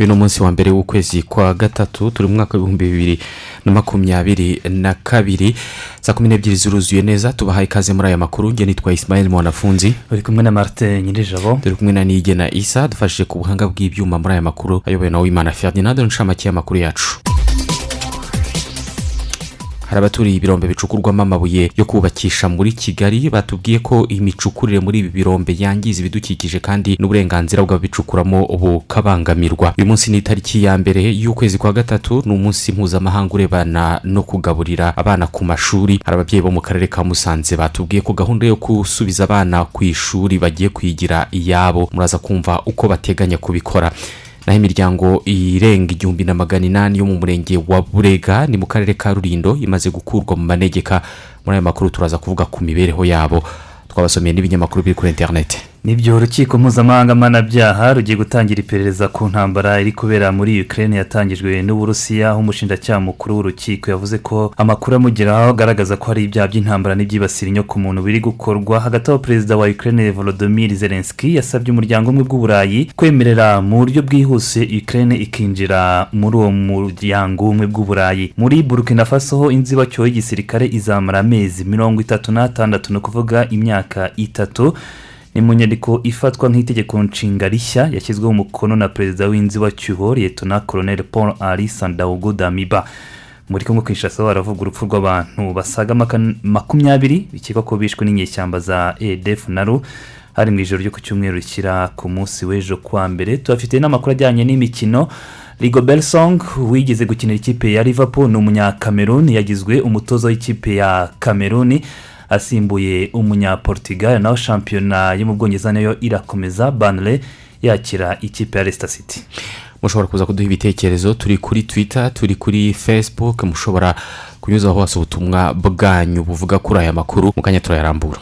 Uyu ni umunsi wa mbere w'ukwezi kwa gatatu turi mu mwaka w'ibihumbi bibiri na makumyabiri na kabiri. Saa kumi n'ebyiri ziruzuye neza tubahaye ikaze muri aya makuru. Njye nitwa isimayeli mwanafunzi. Uri kumwe na marite nyirijabo. Turi kumwe na nigena isa dufashije ku buhanga bw'ibyuma muri aya makuru. Ayobowe na wimana ferdinand n'inshamake y'amakuru yacu. Hari abaturiye ibirombe bicukurwamo amabuye yo kubakisha muri kigali batubwiye ko imicukurire muri ibi birombe yangiza ibidukikije kandi n'uburenganzira bw'ababicukuramo bukabangamirwa. Uyu munsi ni itariki ya mbere y'ukwezi kwa gatatu ni umunsi mpuzamahanga urebana no kugaburira abana ku mashuri. Hari ababyeyi bo mu karere ka musanze batubwiye ko gahunda yo gusubiza abana ku ishuri bagiye kwigira iyabo. Muraza kumva uko bateganya kubikora. Naho imiryango irenga igihumbi na magana inani yo mu murenge wa burega ni mu karere ka rurindo imaze gukurwa mu manegeka. Muri ayo makuru turaza kuvuga ku mibereho yabo. Twabasomeye n'ibinyamakuru biri kuri interineti ni byo urukiko mpuzamahanga mpanabyaha rugiye gutangira iperereza ku ntambara iri kubera muri ukraine yatangijwe n'uburusiya aho umushinjacyaha mukuru w'urukiko yavuze ko amakuru amugeraho agaragaza ko hari ibyaha by'intambara n'ibyibasira inyokomuntu biri gukorwa. Hagati aho perezida wa ukraine volodymyr zelensky yasabye umuryango umwe bw'uburayi kwemerera mu buryo bwihuse ukraine ikinjira muri uwo muryango umwe bw'uburayi muri burkina faso ho inzibacyuho y'igisirikare izamara amezi mirongo itatu n'atandatu ni ukuvuga imyaka itatu. Ni mu nyandiko ifatwa nk'itegeko nshinga rishya yashyizweho umukono na perezida w'inzibacyuho leta koroneri paul ari sandawugu damiba. Muri kumwe kwishasa haravuga urupfu rw'abantu basaga makumyabiri bikekwa ko bishwe n'inyeshyamba za edf na ru hari mu ijoro ryo ku cyumweru rishyira ku munsi w'ejo kuwa mbere. Tuhafite n'amakuru ajyanye n'imikino. Rigo berisong wigeze gukinira ikipe ya liverpool ni umunyakameruni yagizwe umutoza w'ikipe ya kameruni asimbuye umunyaportugal naho shampiyona yo mu bwongereza na yo irakomeza banire yakira ikipe ya resita city. Mushobora kuza kuduha ibitekerezo turi kuri twita turi kuri facebook mushobora kunyuzaho hose ubutumwa bwanyu buvuga kuri aya makuru mu kanya turayarambura.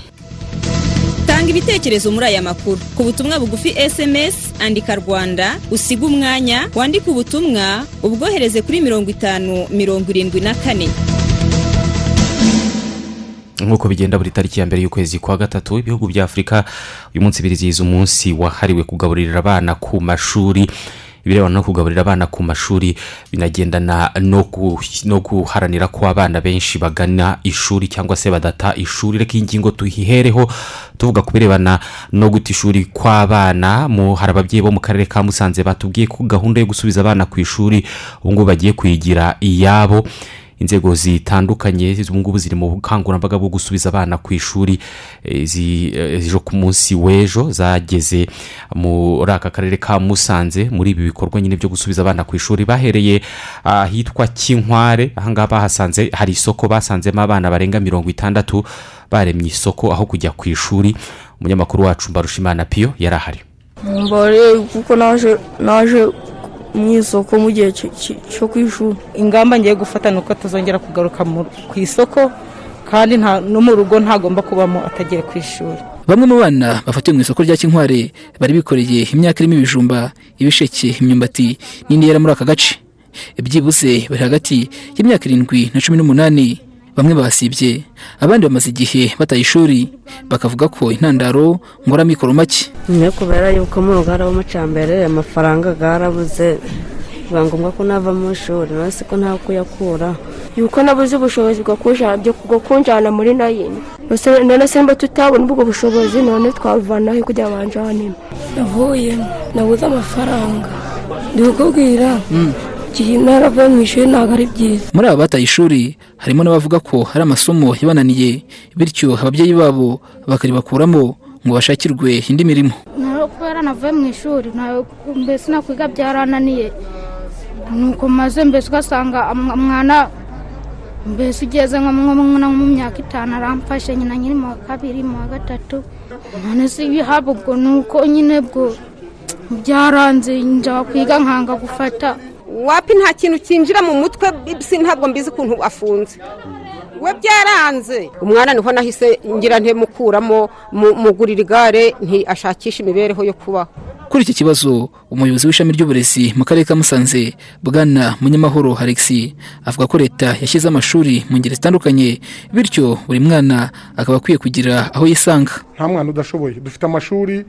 Tanga ibitekerezo muri aya makuru. Ku butumwa bugufi sms andika rwanda usiga umwanya wandike ubutumwa ubwohereze kuri mirongo itanu mirongo irindwi na kane. Nk'uko bigenda buri tariki ya mbere y'ukwezi kwa gatatu ibihugu bya afurika uyu munsi birizihiza umunsi wahariwe kugaburira abana ku mashuri. Ibirebana no kugaburira abana ku mashuri binagendana no guharanira ko abana benshi bagana ishuri cyangwa se badata ishuri. Reka iyi ngingo tuyihereho tuvuga ku birebana no guta ishuri kw'abana. Hari ababyeyi bo mu karere ka musanze batubwiye ko gahunda yo gusubiza abana ku ishuri ubu ngubu bagiye kuyigira iyabo. Inzego zitandukanye ubu ngubu ziri mu bukangurambaga bwo gusubiza abana ku ishuri. Ejo ku munsi w'ejo zageze muri aka karere ka musanze. Muri ibi bikorwa nyine byo gusubiza abana ku ishuri bahereye ahitwa kinkware. Ahangaha bahasanze hari isoko basanzemo abana barenga mirongo itandatu. Baremye isoko aho kujya ku ishuri. Umunyamakuru wacu mbarushimana piyo yari ahari mu isoko mu gihe cyo ku ishuri. Ingamba ngiye gufata ni uko tuzongera kugaruka ku isoko kandi no mu rugo ntagomba kubamo atagiye ku ishuri. Bamwe mu bana bafatiwe mu isoko rya kinkware bari bikoreye imyaka irimo ibijumba ibisheke imyumbati n'indi yera muri aka gace. Byibuze bari hagati y'imyaka irindwi na cumi n'umunani. Bamwe basibye. Abandi bamaze igihe bataye ishuri bakavuga ko intandaro ngora mikoro make. Nyine kubera yuko mu rugo harabamo mbere amafaranga yarabuze biba ngombwa ko nava mu ishuri. Nawe ko nta kuyakura? Yuko nabuze ubushobozi bwo kunjyana muri nayini none se mba tutabona ubwo bushobozi none twavanaho kugira ngo banjyanemo navuyemo nabuze amafaranga. Ndi kukubwira. Igihe naravuye mu ishuri ntabwo ari byiza. Muri aba bataye ishuri harimo n'abavuga ko hari amasomo yabananiye bityo ababyeyi babo bakaribakuramo ngo bashakirwe indi mirimo. Kubera navuye mu ishuri mbese nakwiga byarananiye. Nuko maze mbese ugasanga umwana mbese ugeze nko mu myaka itanu aramfashe nyina nyiri mu wa kabiri mu wa gatatu. None se ibihabwa ubwo ni uko nyine bwo byaranze njya kwiga nkanga gufata. Wapi nta kintu cyinjira mu mutwe si ntabwo mbizi ukuntu afunze. We byaranze. Umwana ni ho nahise ngira ntemukuramo mugurira igare ntiyashakishe imibereho yo kubaho. Kuri iki kibazo umuyobozi w'ishami ry'uburezi mu karere ka musanze bwana munyamahoro alexi avuga ko leta yashyize amashuri mu ngeri zitandukanye bityo buri mwana akaba akwiye kugira aho yisanga. Nta mwana udashoboye. Dufite amashuri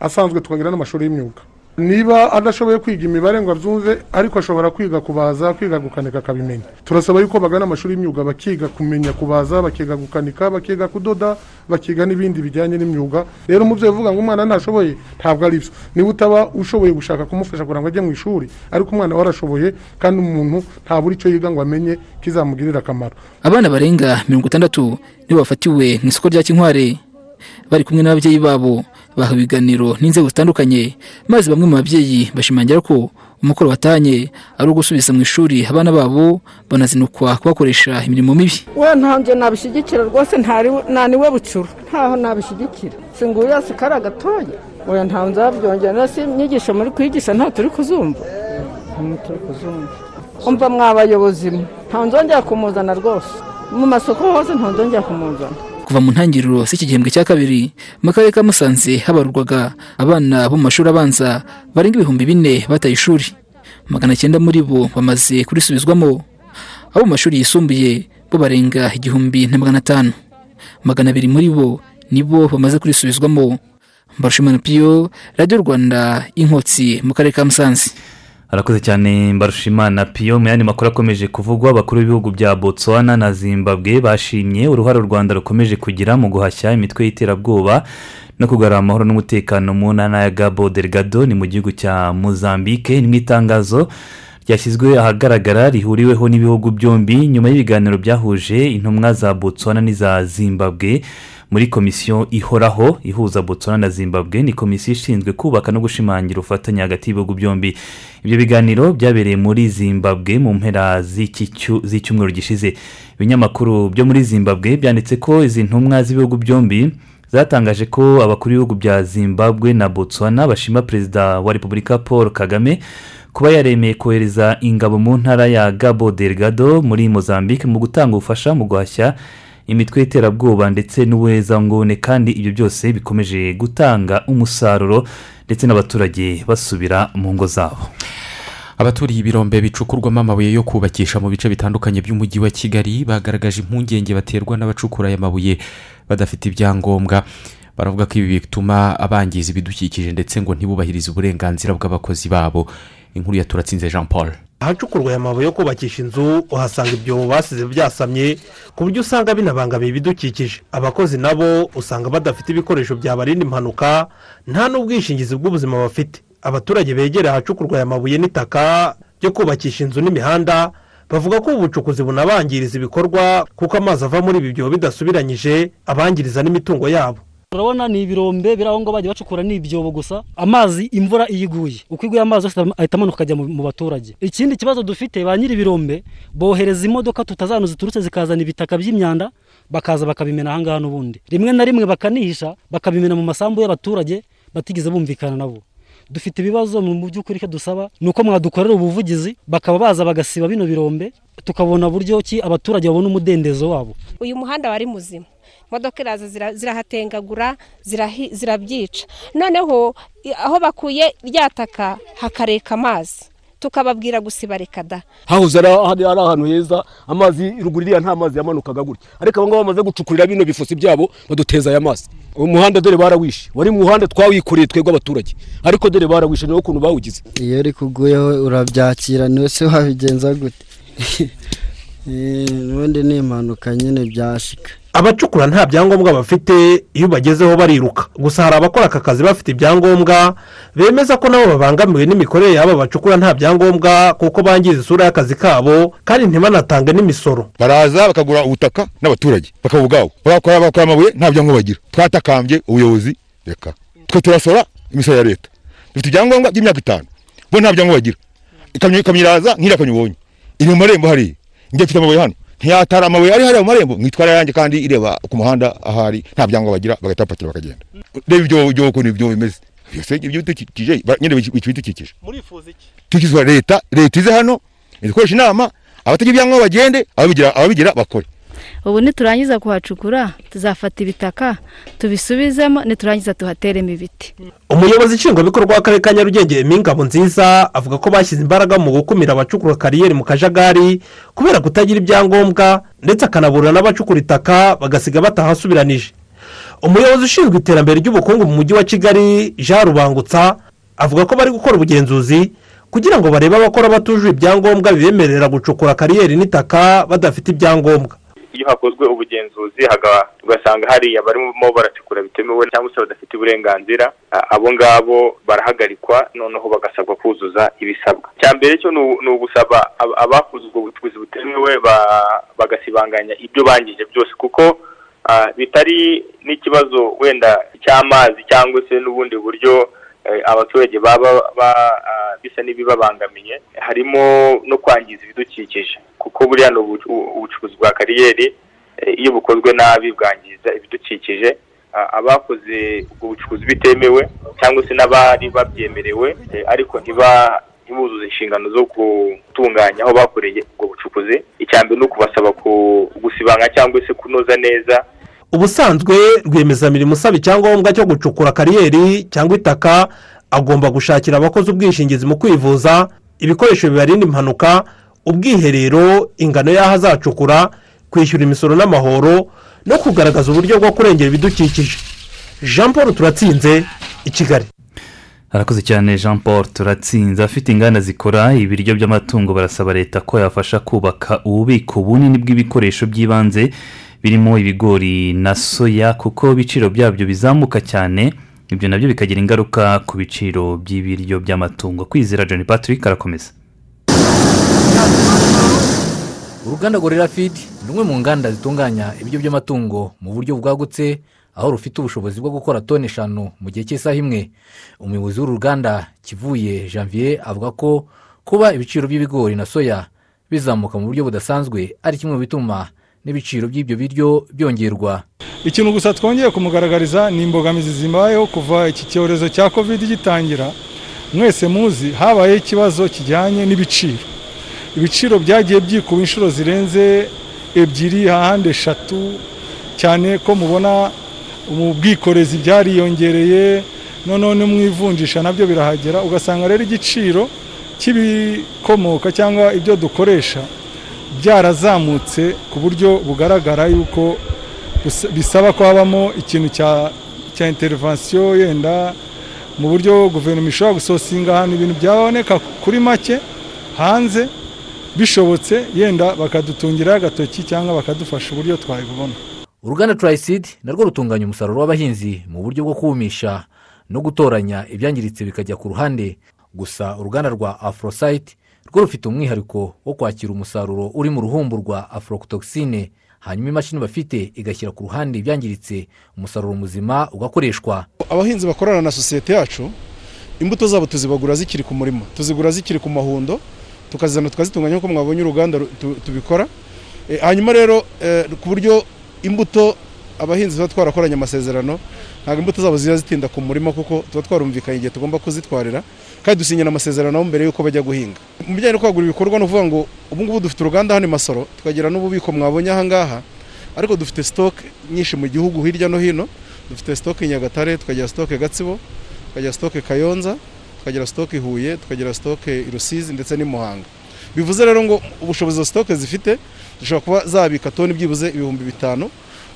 asanzwe tukagira n'amashuri y'imyuga. Niba adashoboye kwiga imibare ngo abyumve ariko ashobora kwiga kubaza kwiga gukanika akabimenya. Turasaba yuko bagana amashuri y'imyuga bakiga kumenya kubaza bakiga gukanika bakiga kudoda bakiga n'ibindi bijyanye n'imyuga. Rero umubyeyi uvuga ngo umwana ntashoboye ntabwo ari byo. Niba utaba ushoboye gushaka kumufasha kugira ngo ajye mu ishuri ariko umwana we arashoboye kandi umuntu ntabura icyo yiga ngo amenye kizamugirira akamaro. Abana barenga mirongo itandatu nibo bafatiwe mu isoko rya kinkware bari kumwe n'ababyeyi babo. Bahawe ibiganiro n'inzego zitandukanye maze bamwe mu babyeyi bashimangira ko umukoro batanye ari ugusubiza mu ishuri abana babo banazinukwa kubakoresha imirimo mibi. We ntabyo nabishyigikira rwose nta ni we bucuru ntaho nabishyigikira si ngo yose kari agatoya. Oya ntawe nzabyongera nasi inyigisho muri kwigisha ntawe turi kuzumva. Turi kuzumva. Umva mwabayobozi ntawe nzongera kumuzana rwose. Mu masoko hose ntawe nzongera kumuzana. Kuva mu ntangiriro z'iki gihembwe cya kabiri mu karere ka musanze habarurwaga abana bo mu mashuri abanza barenga ibihumbi bine bataye ishuri. Magana cyenda muri bo bamaze kurisubizwamo. Abo mu mashuri yisumbuye bo barenga igihumbi na magana atanu. Magana abiri muri bo nibo bamaze kurisubizwamo. Mbarushimana piyo radiyo rwanda inkotsi mu karere ka musanze. Arakoze cyane mbarushimana piyo mu yandi makuru akomeje kuvugwa abakuru b'ibihugu bya botswana na zimbabwe bashimye uruhare u rwanda rukomeje kugira mu guhashya imitwe y'iterabwoba no kugarura amahoro n'umutekano mu ntara ya gabo delgado ni mu gihugu cya mozambique. Ni mu itangazo ryashyizwe ahagaragara rihuriweho n'ibihugu byombi. Nyuma y'ibiganiro byahuje intumwa za botswana n'iza zimbabwe muri komisiyo ihoraho ihuza botswana na zimbabwe ni komisiyo ishinzwe kubaka no gushimangira ubufatanye hagati y'ibihugu byombi. Ibyo biganiro byabereye muri zimbabwe mu mpera z'icyumweru gishize. Ibinyamakuru byo muri zimbabwe byanditse ko izi ntumwa z'ibihugu byombi zatangaje ko abakuru b'ibihugu bya zimbabwe na botswana bashima perezida wa repubulika paul kagame kuba yaremeye kohereza ingabo mu ntara ya gabo delgado muri mozambique mu gutanga ubufasha mu guhashya imitwe y'iterabwoba ndetse n'ubuhezanguni kandi ibyo byose bikomeje gutanga umusaruro ndetse n'abaturage basubira mu ngo zabo. Abaturiye ibirombe bicukurwamo amabuye yo kubakisha mu bice bitandukanye by'umujyi wa kigali bagaragaje impungenge baterwa n'abacukura aya mabuye badafite ibyangombwa. Baravuga ko ibi bituma abangiza ibidukikije ndetse ngo ntibubahirize uburenganzira bw'abakozi babo. Inkuru ya turatsinze jean paul ahacukurwa aya mabuye yo kubakisha inzu uhasanga ibyobo basize byasamye ku buryo usanga binabangamiye ibidukikije. Abakozi nabo usanga badafite ibikoresho byabarinda impanuka nta n'ubwishingizi bw'ubuzima bafite. Abaturage begera ahacukurwa aya mabuye n'itaka byo kubakisha inzu n'imihanda bavuga ko ubu bucukuzi bunabangiriza ibikorwa kuko amazi ava muri ibi byobo bidasubiranyije abangiriza n'imitungo yabo. Urabona ni ibirombe biri aho ngaho bajya bacukura ni ibyobo gusa amazi imvura iyo iguye. Uko iguye amazi yose ahita amanuka akajya mu baturage. Ikindi kibazo dufite ba nyiri ibirombe bohereza imodoka tutazanu ziturutse zikazana ibitaka by'imyanda bakaza bakabimena aha ngaha n'ubundi. Rimwe na rimwe bakanihisha bakabimena mu masambu y'abaturage batigeze bumvikana nabo. Dufite ibibazo mu by'ukuri icyo dusaba ni uko mwadukorera ubuvugizi bakaba baza bagasiba bino birombe tukabona buryo ki abaturage babona umudendezo wabo. Uyu muhanda wari muzima. Imodoka iraza zirahatengagura zirabyica. Noneho aho bakuye ryataka hakareka amazi. Tukababwira gusiba reka da. Hahoze ari ahantu heza amazi ruguru iriya nta mazi yamanukaga gutya. Ariko abo ngabo bamaze gucukurira bino bifusi byabo baduteza aya mazi. Umuhanda dore barawishe. Wari mu muhanda twawikoreye twebwe abaturage. Ariko dore barawishe niwo ukuntu bawugize. Iyo uri kuguyeho urabyakira ni we se wabigenza gute? Ubundi ni impanuka nyine byashika. Abacukura nta byangombwa bafite iyo bagezeho bariruka. Gusa hari abakora aka kazi bafite ibyangombwa bemeza ko nabo babangamiwe n'imikorere y'aba bacukura nta byangombwa kuko bangiza isura y'akazi kabo kandi ntibanatange n'imisoro. Baraza bakagura ubutaka n'abaturage bakabugabo bagakora bakora amabuye nta byangombwa bagira. Twatakambye ubuyobozi reka. Twe turasora imisoro ya leta. Dufite ibyangombwa by'imyaka itanu. Bo nta byangombwa bagira. Ikamyo iraza nk'iriya kamyo ubonye. Iri mu marembo hariya. Njye mfite amabuye hano. Ntiyatara amabuye ari hariya mu marembo. Mwitwara yanjye kandi ireba ku muhanda ahari. Nta byangombwa bagira bagahita bapakira bakagenda. Reba ibyo ibyo ukuntu ibyo bimeze. Bidukikije. Nyine iki? Tukizwa leta leta ize hano ikoresha inama abatagira ibyangombwa bagende ababigira bakore. Ubu niturangiza kuhacukura tuzafata ibitaka tubisubizemo niturangiza tuhateremo ibiti. Umuyobozi nshingwabikorwa w'akarere ka nyarugenge emingabo nziza avuga ko bashyize imbaraga mu gukumira abacukura kariyeri mu kajagari kubera kutagira ibyangombwa ndetse akanaburira n'abacukura itaka bagasiga batahasubiranije. Umuyobozi ushinzwe iterambere ry'ubukungu mu mujyi wa kigali jean rubangutsa avuga ko bari gukora ubugenzuzi kugira ngo barebe abakora batujuje ibyangombwa bibemerera gucukura kariyeri n'itaka badafite ibyangombwa. Iyo hakozwe ubugenzuzi ugasanga hariya barimo baracukura bitemewe cyangwa se badafite uburenganzira abo ngabo barahagarikwa noneho bagasabwa kuzuza ibisabwa. Icya mbere cyo ni ugusaba ab- abakoze ubwo bucukuzi butemewe ba- bagasibanganya ibyo bangije byose kuko bitari n'ikibazo wenda cy'amazi cyangwa se n'ubundi buryo abaturage baba ba- ah, bisa n'ibibabangamiye harimo no kwangiza ibidukikije. Kuko buriya ni ubucukuzi bwa kariyeri eh, iyo bukozwe nabi bwangiza ibidukikije Ah, abakoze ubwo bucukuzi bitemewe cyangwa se n'abari babyemerewe eh, ariko ntibuzuze inshingano zo gutunganya aho bakoreye ubwo bucukuzi. Icya mbere ni ukubasaba ku- gusibanga cyangwa se kunoza neza ubusanzwe rwiyemezamirimo usaba icyangombwa cyo gucukura kariyeri cyangwa itaka agomba gushakira abakozi ubwishingizi mu kwivuza ibikoresho bibarinda impanuka ubwiherero ingano y'aho azacukura kwishyura imisoro n'amahoro no kugaragaza uburyo bwo kurengera ibidukikije. Jean paul turatsinze i kigali. Harakoze cyane jean paul turatsinze. Abafite inganda zikora ibiryo by'amatungo barasaba leta ko yafasha kubaka ububiko bunini bw'ibikoresho by'ibanze birimo ibigori na soya kuko ibiciro byabyo bizamuka cyane ibyo na byo bikagira ingaruka ku biciro by'ibiryo by'amatungo. Kwizera john patrick arakomeza. Uruganda gorira fidi ni rumwe mu nganda zitunganya ibiryo by'amatungo mu buryo bwagutse aho rufite ubushobozi bwo gukora toni eshanu mu gihe cy'isaha imwe. Umuyobozi w'uru ruganda kivuye janvier avuga ko kuba ibiciro by'ibigori na soya bizamuka mu buryo budasanzwe ari kimwe mu bituma n'ibiciro by'ibyo biryo byongerwa. Ikintu gusa twongeye kumugaragariza ni imbogamizi zibayeho kuva iki cyorezo cya kovide gitangira. Mwese muzi habayeho ikibazo kijyanye n'ibiciro. Ibiciro byagiye byikuba inshuro zirenze ebyiri ahandi eshatu. Cyane ko mubona mu bwikorezi byariyongereye noneho no mu ivunjisha na byo birahagera ugasanga rero igiciro cy'ibikomoka cyangwa ibyo dukoresha byarazamutse ku buryo bugaragara yuko bisaba ko habamo ikintu cya intervention yenda mu buryo guverinoma ishobora gusosinga ahantu ibintu byaboneka kuri make hanze bishobotse yenda bakadutungiraho agatoki cyangwa bakadufasha uburyo twabibona. Uruganda turayisidi narwo rutunganya umusaruro w'abahinzi mu buryo bwo kuwumisha no gutoranya ibyangiritse bikajya ku ruhande. Gusa uruganda rwa afurosayiti rufite umwihariko wo kwakira umusaruro uri mu ruhumbu rwa afurokutokisine hanyuma imashini bafite igashyira ku ruhande ibyangiritse umusaruro muzima ugakoreshwa. Abahinzi bakorana na sosiyete yacu imbuto zabo tuzibagura zikiri ku murima. Tuzigura zikiri ku mahundo tukazizana tukazitunganya nk'uko mwabonye uruganda ru- tu- tubikora. Eh, hanyuma rero eh, ku buryo imbuto abahinzi tuba twarakoranye amasezerano ntabwo imbuto zabo ziba zitinda ku murima kuko tuba twarumvikanye igihe tugomba kuzitwarira. Kandi dusinyana amasezerano mbere y'uko bajya guhinga. Mu bijyanye no kwagura ibikorwa ni ukuvuga ngo ubu ngubu dufite uruganda hano i masoro tukagira n'ububiko mwabonye aha ngaha ariko dufite sitoke nyinshi mu gihugu hirya no hino. Dufite sitoke nyagatare tukagira sitoke gatsibo tukagira sitoke kayonza tukagira sitoke huye tukagira sitoke i rusizi ndetse n'i muhanga. Bivuze rero ngo ubushobozi izo sitoke zifite zishobora kuba zabika toni byibuze ibihumbi bitanu.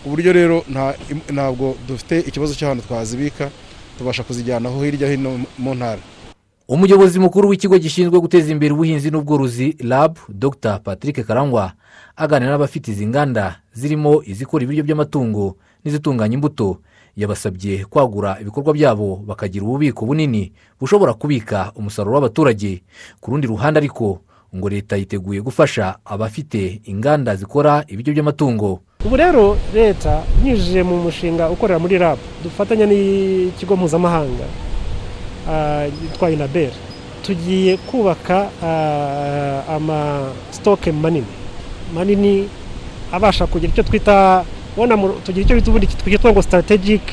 Ku buryo rero nta- ntabwo dufite ikibazo cy'ahantu twazibika tubasha kuzijyana aho hirya hino mu ntara. Umuyobozi mukuru w'ikigo gishinzwe guteza imbere ubuhinzi n'ubworozi rab dr. Patrick karangwa aganira n'abafite izi nganda zirimo izikora ibiryo by'amatungo n'izitunganya imbuto. Yabasabye kwagura ibikorwa byabo bakagira ububiko bunini bushobora kubika umusaruro w'abaturage. Ku rundi ruhande ariko ngo leta yiteguye gufasha abafite inganda zikora ibiryo by'amatungo. Ubu rero leta binyujije mu mushinga ukorera muri rab dufatanya n'ikigo mpuzamahanga. ah, yitwa inabel tugiye kubaka ah, amasitoke manini manini abasha kugira icyo twita tugira icyo bita ubundi twitwa ngo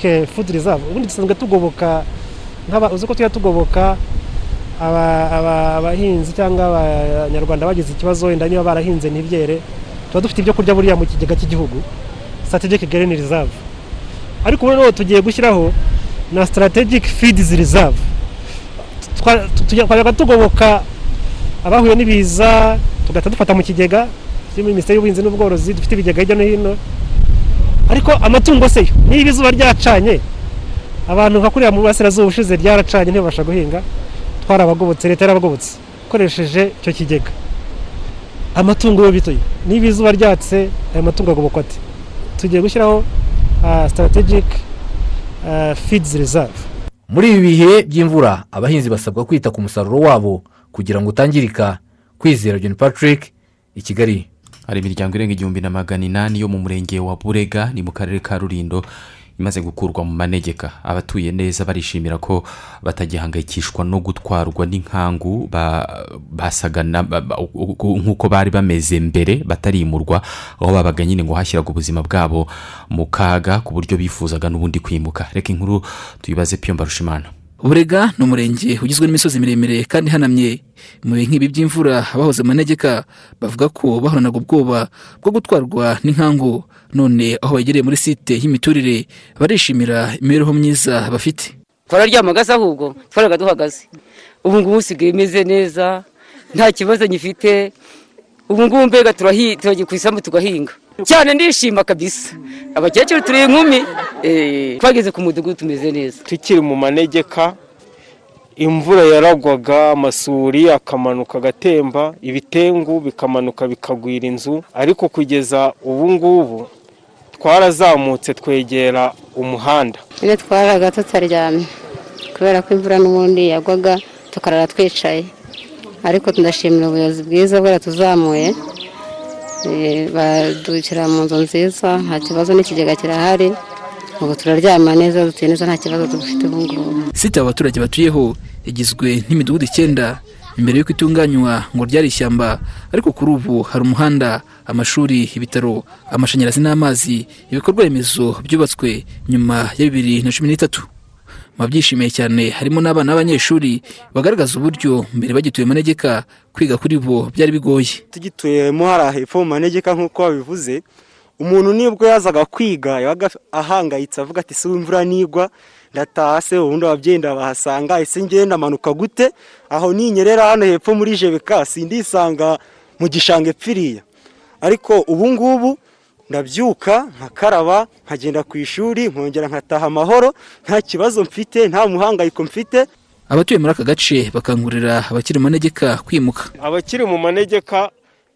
eh, food reserve. Ubundi dusanzwe tugoboka uzi ko tujya tugoboka aba- aba- abahinzi cyangwa abanyarwanda bagize ikibazo wenda niba barahinze ntibyere tuba dufite ibyo kurya buriya mu kigega cy'igihugu. Strategic grain reserve. Ariko ubu noneho tugiye gushyiraho na reserve Twa- tujya- twajyaga tugoboka abahuye n'ibiza tugahita dufata mu kigega kiri muri minisiteri y'ubuhinzi n'ubworozi dufite ibigega hirya no hino. Ariko amatungo se yo niba izuba ryacanye abantu nka kuriya mu burasirazuba ushize ryaracanye ntibabasha guhinga twarabagobotse leta yarabagobotse ikoresheje icyo kigega. Amatungo yo bitoye niba izuba ryatse ayo matungo agobokwa ate? Tugiye gushyiraho ah, strategic ah, feeds reserve. Muri ibi bihe by'imvura abahinzi basabwa kwita ku musaruro wabo kugira ngo utangirika. Kwizera john patrick i kigali. Hari imiryango irenga igihumbi na magana inani yo mu murenge wa burega ni mu karere ka rurindo imaze gukurwa mu manegeka. Abatuye neza barishimira ko batagihangayikishwa no gutwarwa n'inkangu ba- basaga na- ba- ba- nk'uko bari bameze mbere batarimurwa aho babaga nyine ngo hashyiraga ubuzima bwabo mu kaga ku buryo bifuzaga n'ubundi kwimuka. Reka inkuru tuyibaze piyo mbarushimana. Burega ni umurenge ugizwe n'imisozi miremire kandi ihanamye. Mu bihe nk'ibi by'imvura abahoze mu manegeka bavuga ko bahoranaga ubwoba bwo gutwarwa n'inkangu. None aho begereye muri site y'imiturire barishimira imibereho myiza bafite. Twararyamaga se ahubwo twabaga duhagaze. Ubu ngubu usigaye imeze neza nta kibazo nyifite. Ubu ngubu mbega isambu tugahinga. Cyane ndishima kabisa. Abakecuru turi inkumi eh, twageze ku mudugudu tumeze neza. Tukiri mu manegeka imvura yaragwaga amasuri akamanuka agatemba ibitengu bikamanuka bikagwira inzu. Ariko kugeza ubu ngubu twarazamutse twegera umuhanda. Nyine twaraga tutaryamye kubera ko imvura n'ubundi yagwaga tukarara twicaye. Ariko tunashimira ubuyobozi bwiza bwaratuzamuye Badushyira mu nzu nziza nta kibazo n'ikigega kirahari ubu turaryama neza dutuye neza nta kibazo dufite ubu ngubu. Site aba baturage batuyeho igizwe n'imidugudu icyenda mbere y'uko itunganywa ngo ryari ishyamba ariko kuri ubu hari umuhanda amashuri ibitaro amashanyarazi n'amazi ibikorwa remezo byubatswe nyuma ya bibiri na cumi n'itatu. Babyishimiye cyane harimo n'abana b'abanyeshuri bagaragaza uburyo mbere bagituye manegeka kwiga kuri bo byari bigoye. Tugituyemo hariya hepfo mu manegeka nk'uko babivuze umuntu ni bwo yazaga kwiga yabaga ahangayitse avuga ati si imvura nigwa ndataha se ubundi ababyeyi ndabahasanga ese ngenda amanuka gute? Aho ninyerera hano hepfo muri jebeka sindisanga mu gishanga epfiriya ariko ubu ngubu ndabyuka nkakaraba nkagenda ku ishuri nkongera nkataha amahoro nta kibazo mfite nta muhangayiko mfite. Abatuye muri aka gace bakangurira abakiri mu manegeka kwimuka. Abakiri mu manegeka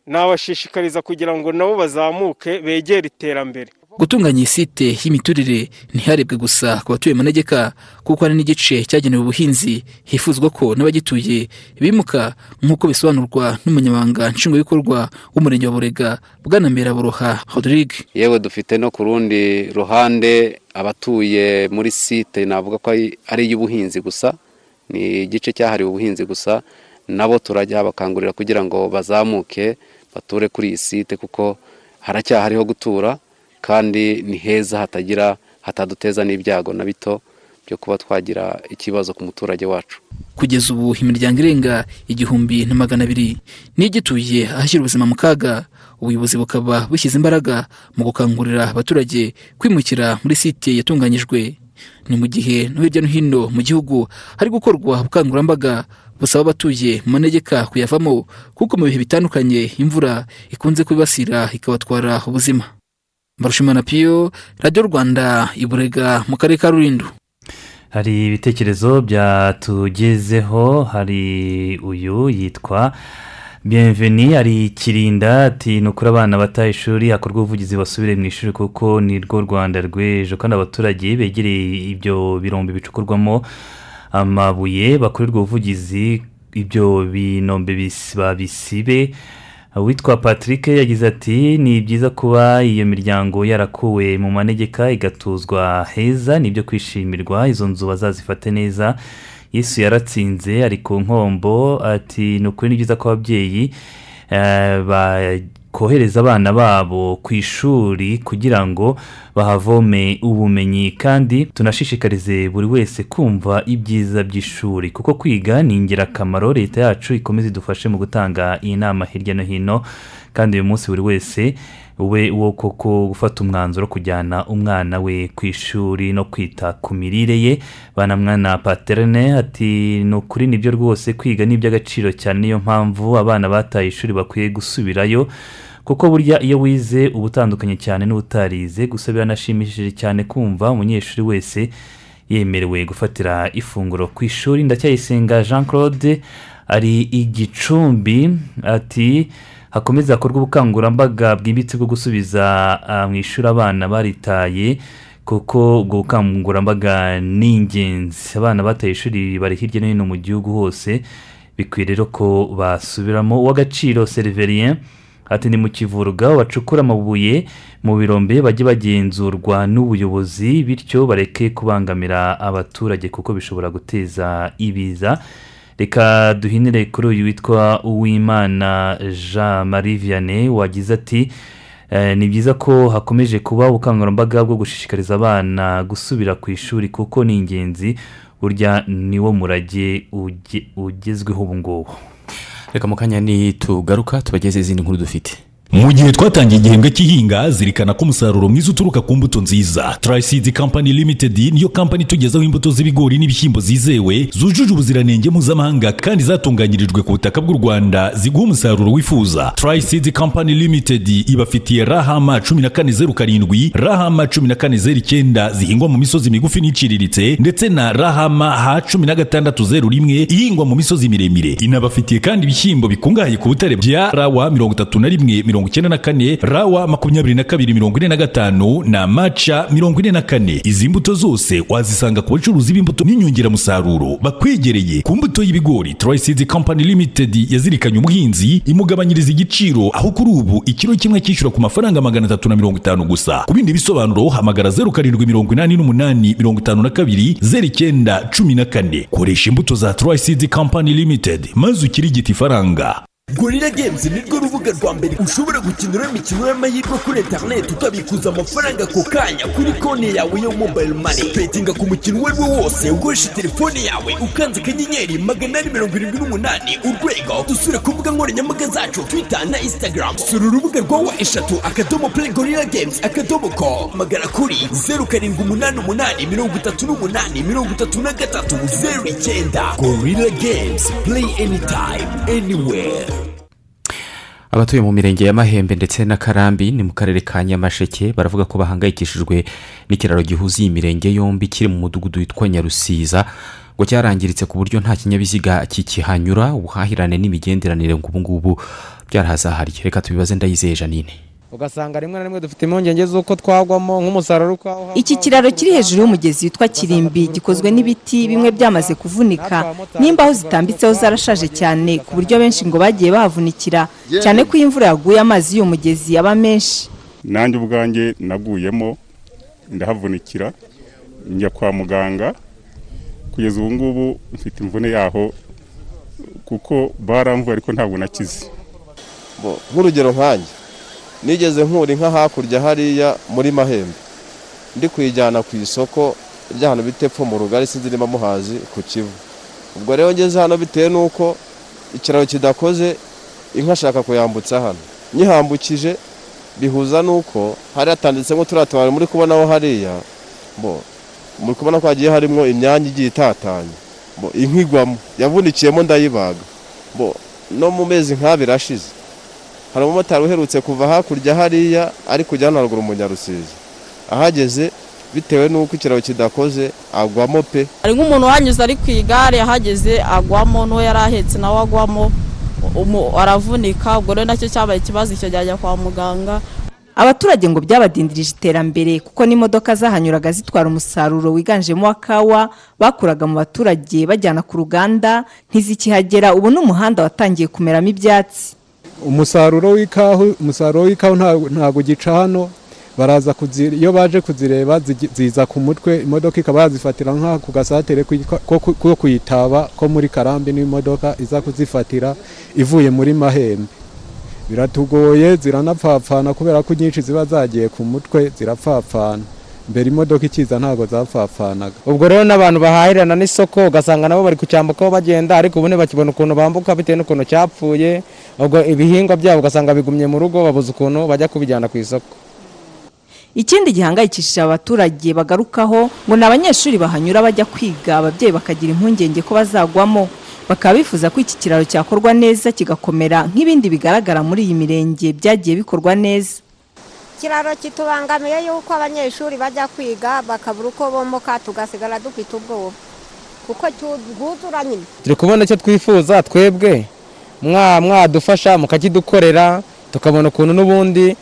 nabashishikariza kugira ngo nabo bazamuke begere iterambere. Gutunganya iyi site y'imiturire ntiharebwe gusa ku batuye manegeka kuko hari n'igice cyagenewe ubuhinzi hifuzwa ko n'abagituye bimuka nk'uko bisobanurwa n'umunyamabanga nshingwabikorwa w'umurenge wa burega bwanambera buroha rodrigue. Yewe dufite no ku rundi ruhande abatuye muri site navuga ko ari iy'ubuhinzi gusa ni igice cyahariwe ubuhinzi gusa nabo turajya bakangurira kugira ngo bazamuke bature kuri iyi site kuko haracyahariho gutura kandi ni heza hatagira hataduteza n'ibyago na bito byo kuba twagira ikibazo ku muturage wacu. Kugeza ubu imiryango irenga igihumbi na magana abiri niyo igituye ahashyira ubuzima mu kaga. Ubuyobozi bukaba bushyize imbaraga mu gukangurira abaturage kwimukira muri site yatunganyijwe. Ni mu gihe no hirya no hino mu gihugu hari gukorwa ubukangurambaga busaba abatuye mu manegeka kuyavamo kuko mu bihe bitandukanye imvura ikunze kubibasira ikabatwara ubuzima. Mbarushimana piyo radiyo rwanda iburega mu karere ka rulindo. Hari ibitekerezo byatugezeho hari uyu yitwa bienveni ari kirinda ati ni ukuri abana bataha ishuri hakorwa ubuvugizi basubire mu ishuri kuko ni rwo rwanda rw'ejo. Kandi abaturage begereye ibyo birombe bicukurwamo amabuye bakorerwa ubuvugizi ibyo binombe bis- babisibe uwitwa patrick yagize ati ni byiza kuba iyo miryango yarakuwe mu manegeka igatuzwa heza ni ibyo kwishimirwa izo nzu bazazifate neza. Yesu yaratsinze ari ku nkombo ati ni ukuri ni byiza ko ababyeyi eh, kohereza abana babo ku ishuri kugira ngo bahavome ubumenyi kandi tunashishikarize buri wese kumva ibyiza by'ishuri. Kuko kwiga ni ingirakamaro leta yacu ikomeze idufashe mu gutanga iyi nama hirya no hino kandi uyu munsi buri wese ube wo koko gufata umwanzuro wo kujyana umwana we ku ishuri no kwita ku mirire ye. Banamwana paterine ati ni ukuri ni byo rwose kwiga ni iby'agaciro cyane niyo mpamvu abana bataye ishuri bakwiye gusubirayo kuko burya iyo wize uba utandukanye cyane n'utarize. Gusa biranashimishije cyane kumva umunyeshuri wese yemerewe gufatira ifunguro ku ishuri. Ndacyayisenga jean claude ari igicumbi ati hakomeza hakorwa ubukangurambaga bwimbitse bwo gusubiza ah, mu ishuri abana baritaye kuko ubwo bukangurambaga ni ingenzi abana bataye ishuri bari hirya no hino mu gihugu hose bikwiye rero ko basubiramo. Uw'agaciro seriverien ati ni mu kivuruga bacukura amabuye mu birombe bajye bagenzurwa n'ubuyobozi bityo bareke kubangamira abaturage kuko bishobora guteza ibiza reka duhinire kuri uyu witwa uwimana jean marie vianney wagize ati "Eh, ni byiza ko hakomeje kuba ubukangurambaga bwo gushishikariza abana gusubira ku ishuri kuko ni ingenzi burya niwo murage uge- ugezweho ubu ngubu. Reka mu kanya nitugaruka tubageze izindi nkuru dufite. Mu gihe twatangiye igihembwe cy'ihinga zirikana ko umusaruro mwiza uturuka ku mbuto nziza. Triseed Company Limited niyo kampani itugezaho imbuto z'ibigori n'ibishyimbo zizewe zujuje ubuziranenge mpuzamahanga kandi zatunganyirijwe ku butaka bw'u Rwanda ziguha umusaruro wifuza. Triseed Company Limited ibafitiye rahama cumi na kane zeru karindwi rahama cumi na kane zeru icyenda zihingwa mu misozi migufi n'iciriritse ndetse na rahama ha cumi na gatandatu zeru rimwe ihingwa mu misozi miremire. Inabafitiye kandi ibishyimbo bikungahaye ku butare bya rawa mirongo itatu na rimwe mirongo icyenda na kane rawa makumyabiri na kabiri mirongo ine na gatanu na maca mirongo ine na kane. Izi mbuto zose wazisanga ku bacuruzi b'imbuto n'inyongeramusaruro. Bakwegereye ku mbuto y'ibigori Triseed Company Limited yazirikanye umuhinzi imugabanyiriza igiciro aho kuri ubu ikiro kimwe cyishyura ku mafaranga magana atatu na mirongo itanu gusa. Ku bindi bisobanuro hamagara zeru karindwi mirongo inani n'umunani mirongo itanu na kabiri zeru icyenda cumi na kane. Koresha imbuto za Triseed Company Limited maze ukirigite ifaranga. Gorilla games ni rwo rubuga rwa mbere ushobora gukiniraho imikino y'amahirwe kuri interineti ukabikuza amafaranga ako kanya kuri konti yawe yo mobile money. Betinga ku mukino uwo ari wo wose ukoresha telefone yawe ukanze akanyenyeri magana ane mirongo irindwi n'umunani urwego dusure ku mbuga nkoranyambaga zacu twitter na instagram. Sura urubuga rwa wa eshatu akadomo play gorilla games akadomo com magana kuri zeru karindwi umunani umunani mirongo itatu n'umunani mirongo itatu na gatatu zeru icyenda. Gorilla games play anytime anywhere. Abatuye mu mirenge ya mahembe ndetse na karambi ni mu karere ka nyamasheke baravuga ko bahangayikishijwe n'ikiraro gihuza iyi mirenge yombi kiri mu mudugudu witwa nyarusiza ngo cyarangiritse ku buryo nta kinyabiziga kikihanyura ubuhahirane n'imigenderanire ngo ubu ngubu byarahazahariye reka tubibaze ndayizeye janine ugasanga rimwe na rimwe dufite impungenge z'uko twagwamo nk'umusaruro uko iki kiraro kiri hejuru y'umugezi witwa kirimbi gikozwe n'ibiti bimwe byamaze kuvunika. n'imbaho zitambitseho zarashaje cyane ku buryo benshi ngo bagiye bahavunikira. Cyane ko iyo imvura yaguye amazi y'uwo mugezi aba menshi. Nanjye ubwanjye naguyemo ndahavunikira njya kwa muganga. Kugeza ubu ngubu mfite imvune yaho kuko baramvuye ariko ntabwo nakize. Nk'urugero nkanjye nigeze nkura inka hakurya hariya muri mahembe. Ndi kuyijyana ku isoko ry'ahantu bita epfo mu rugari sinzi niba muhazi ku kivu. Ubwo rero ngeze hano bitewe n'uko ikiraro kidakoze inka ashaka kuyambutsa hano. Nyihambukije bihuza n'uko hari hatanditsemo turiya tubari muri kubonaho hariya bo muri kubona ko hagiye harimo imyanya igiye itatanye. Bo inka igwamo yavunikiyemo ndayibaga. Bo no mu mezi nk'abiri ashize. Hari umumotari uherutse kuva hakurya hariya ari kujya hano haruguru mu nyarusizi ahageze bitewe n'uko ikiraro kidakoze agwamo pe. Hari nk'umuntu uhanyuze ari ku igare ahageze agwamo n'uwo yari ahetse nawe agwamo umu- aravunika ubwo rero na cyo cyabaye ikibazo icyo gihe ajya kwa muganga. Abaturage ngo byabadindirije iterambere kuko n'imodoka zahanyuraga zitwara umusaruro wiganjemo wa kawa bakuraga mu baturage bajyana ku ruganda ntizikihagera ubu n'umuhanda watangiye kumeramo ibyatsi. Umusaruro w'ikawa umusaruro w'ikawa nta- ntabwo ugica hano. Baraza iyo baje kuzireba ziza ku mutwe imodoka ikaba yazifatira nka ku gasatere ko ku- ko kuyitaba ko muri karambi n'imodoka iza kuzifatira ivuye muri mahembe. Biratugoye ziranapfapfana kubera ko nyinshi ziba zagiye ku mutwe zirapfapfana. Mbere imodoka ikiza ntabwo zapfapfanaga ubwo rero n'abantu bahahirana n'isoko ugasanga nabo bari kucyambukaho bagenda ariko ubu ntibakibona ukuntu bambuka bitewe n'ukuntu cyapfuye. Ubwo ibihingwa byabo ugasanga bigumye mu rugo babuze ukuntu bajya kubijyana ku isoko. Ikindi gihangayikishije abaturage bagarukaho ngo ni abanyeshuri bahanyura bajya kwiga ababyeyi bakagira impungenge ko bazagwamo. Bakaba bifuza ko iki kiraro cyakorwa neza kigakomera nk'ibindi bigaragara muri iyi mirenge byagiye bikorwa neza. Ikiraro kitubangamiye yuko abanyeshuri bajya kwiga bakabura uko bomoka tugasigara dufite ubwoba. Kuko bwuzura nyine turi kubona icyo twifuza twebwe. Mwadufasha mukakidukorera tukabona ukuntu n'ubundi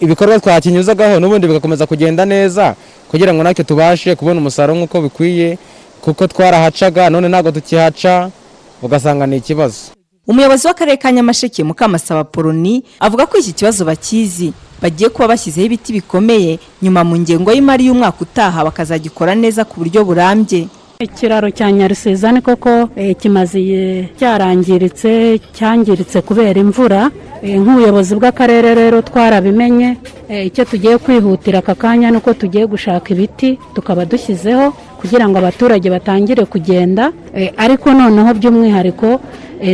ibikorwa twakinyuzagaho n'ubundi bigakomeza kugenda neza kugira ngo natwe tubashe kubona umusaruro nk'uko bikwiye kuko twarahacaga none ntabwo tukihaca ugasanga ni ikibazo. Umuyobozi w'akarere ka nyamasheke mukamasaba poloni avuga ko iki kibazo bakizi. Bagiye kuba bashyizeho ibiti bikomeye nyuma mu ngengo y'imari y'umwaka utaha bakazagikora neza ku buryo burambye. Ikiraro cya nyarusezane koko kimaze cyarangiritse cyangiritse kubera imvura. Nk'ubuyobozi bw'akarere rero twarabimenye icyo tugiye kwihutira aka kanya ni uko tugiye gushaka ibiti tukaba dushyizeho. Kugira ngo abaturage batangire kugenda ariko noneho by'umwihariko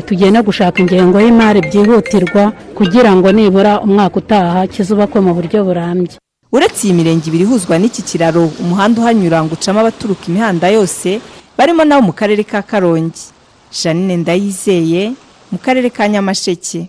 tugiye no gushaka ingengo y'imari byihutirwa kugira ngo nibura umwaka utaha kizubakwe mu buryo burambye. Uretse iyi mirenge ibiri ihuzwa n'iki kiraro umuhanda uhanyura ngo ucamo abaturuka imihanda yose barimo nabo mu karere ka karongi. Janine ndayizeye mu karere ka nyamasheke.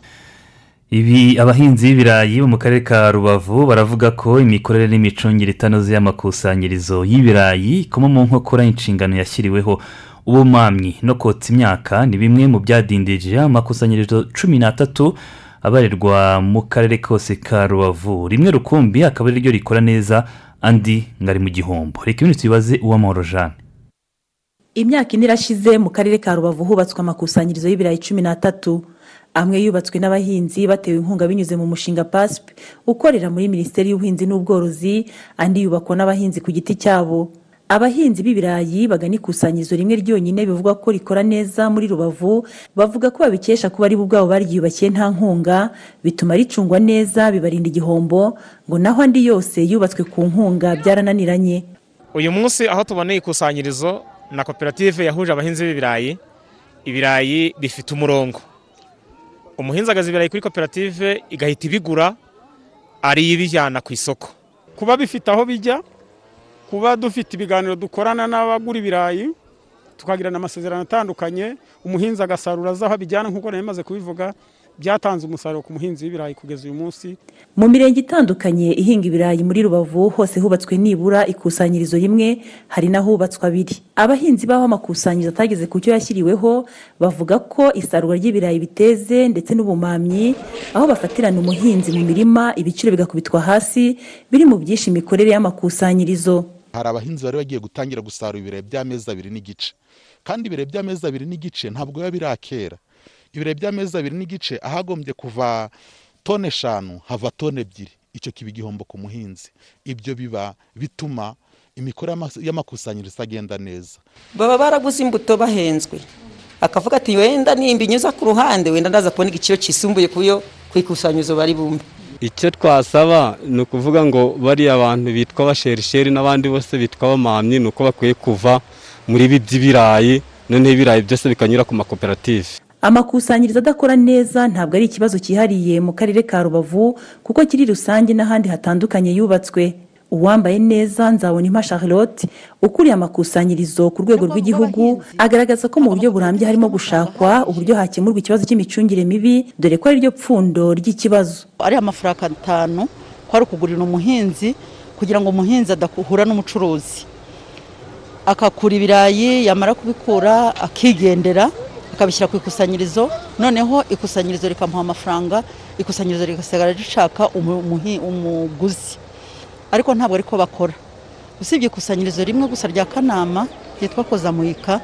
Ibi abahinzi b'ibirayi bo mu karere ka rubavu baravuga ko imikorere n'imicungire itanoze y'amakusanyirizo y'ibirayi ikoma mu nkokora inshingano yashyiriweho. Ubumamyi no kotsa imyaka ni bimwe mu byadindije amakusanyirizo cumi n'atatu abarirwa mu karere kose ka rubavu. Rimwe rukumbi akaba ari ryo rikora neza andi ngari mu gihombo. Reka ibintu tubibaze uw'amahoro jane imyaka ine irashize mu karere ka rubavu hubatswe amakusanyirizo y'ibirayi cumi n'atatu. Amwe yubatswe n'abahinzi batewe inkunga binyuze mu mushinga pasp ukorera muri minisiteri y'ubuhinzi n'ubworozi andi yubakwa n'abahinzi ku giti cyabo. Abahinzi b'ibirayi bagana ikusanyirizo rimwe ryonyine bivuga ko rikora neza muri rubavu bavuga ko babikesha kuba ari bo ubwabo baryubakiye nta nkunga bituma ricungwa neza bibarinda igihombo ngo naho andi yose yubatswe ku nkunga byarananiranye. Uyu munsi aho tuboneye ikusanyirizo na koperative yahuje abahinzi b'ibirayi ibirayi bifite umurongo. Umuhinzi agaza ibirayi kuri koperative igahita ibigura ariyo ibijyana ku isoko. Kuba bifite aho bijya kuba dufite ibiganiro dukorana n'abagura ibirayi tukagirana amasezerano atandukanye umuhinzi agasarura azi aho abijyana nk'uko nari maze kubivuga byatanze umusaruro ku muhinzi w'ibirayi kugeza uyu munsi. Mu mirenge itandukanye ihinga ibirayi muri rubavu hose hubatswe nibura ikusanyirizo rimwe hari n'ahubatswe abiri. Abahinzi b'aho amakusanyirizo atageze ku cyo yashyiriweho bavuga ko isarura ry'ibirayi biteze ndetse n'ubumamyi aho bafatirana umuhinzi mu mirima ibiciro bigakubitwa hasi biri mu byinshi imikorere y'amakusanyirizo. Hari abahinzi bari bagiye gutangira gusarura ibirayi by'amezi abiri n'igice. Kandi ibirayi by'amezi abiri n'igice ntabwo biba birakera. Ibirayi by'amezi abiri n'igice ahagombye kuva tone eshanu hava tone ebyiri. Icyo kiba igihombo ku muhinzi. Ibyo biba bituma imikorere y'amakusanyirizo agenda neza. Baba baraguze imbuto bahenzwe. Akavuga ati wenda nimba inyuza ku ruhande wenda ndaza kubona igiciro cyisumbuye ku yo ku ikusanyirizo bari bumve. Icyo twasaba ni ukuvuga ngo bariya abantu bitwa abasherisheri n'abandi bose bitwa abamamyi ni uko bakwiye kuva muri ibi by'ibirayi noneho ibirayi byose bikanyura ku makoperative. Amakusanyirizo adakora neza ntabwo ari ikibazo cyihariye mu karere ka rubavu kuko kiri rusange n'ahandi hatandukanye yubatswe. Uwambaye neza nzabona impa charlotte ukuriye amakusanyirizo ku rwego rw'igihugu agaragaza ko mu buryo burambye harimo gushakwa uburyo hakemurwa ikibazo cy'imicungire mibi dore ko ari ryo pfundo ry'ikibazo. Ari amafaranga atanu ko ari ukugurira umuhinzi kugira ngo umuhinzi adahura n'umucuruzi. Akakura ibirayi yamara kubikura akigendera. Akabishyira ku ikusanyirizo. Noneho ikusanyirizo rikamuha amafaranga ikusanyirizo rigasigara rishaka umuguzi. Ariko ntabwo ariko bakora. Usibye ikusanyirizo rimwe gusa rya kanama ryitwa kozamuyika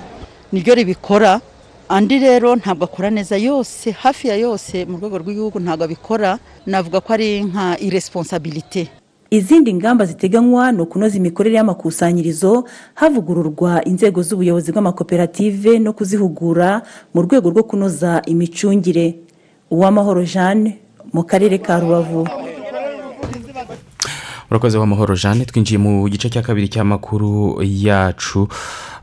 niryo ribikora. Andi rero ntabwo akora neza yose hafi ya yose mu rwego rw'igihugu ntabwo abikora. Navuga ko ari nka iresponsabilite izindi ngamba ziteganywa ni ukunoza imikorere y'amakusanyirizo havugururwa inzego z'ubuyobozi bw'amakoperative no kuzihugura mu rwego rwo kunoza imicungire. Uwamahoro jeanne mu karere ka rubavu. Urakoze w'amahoro jeanne twinjiye mu gice cya kabiri cy'amakuru yacu.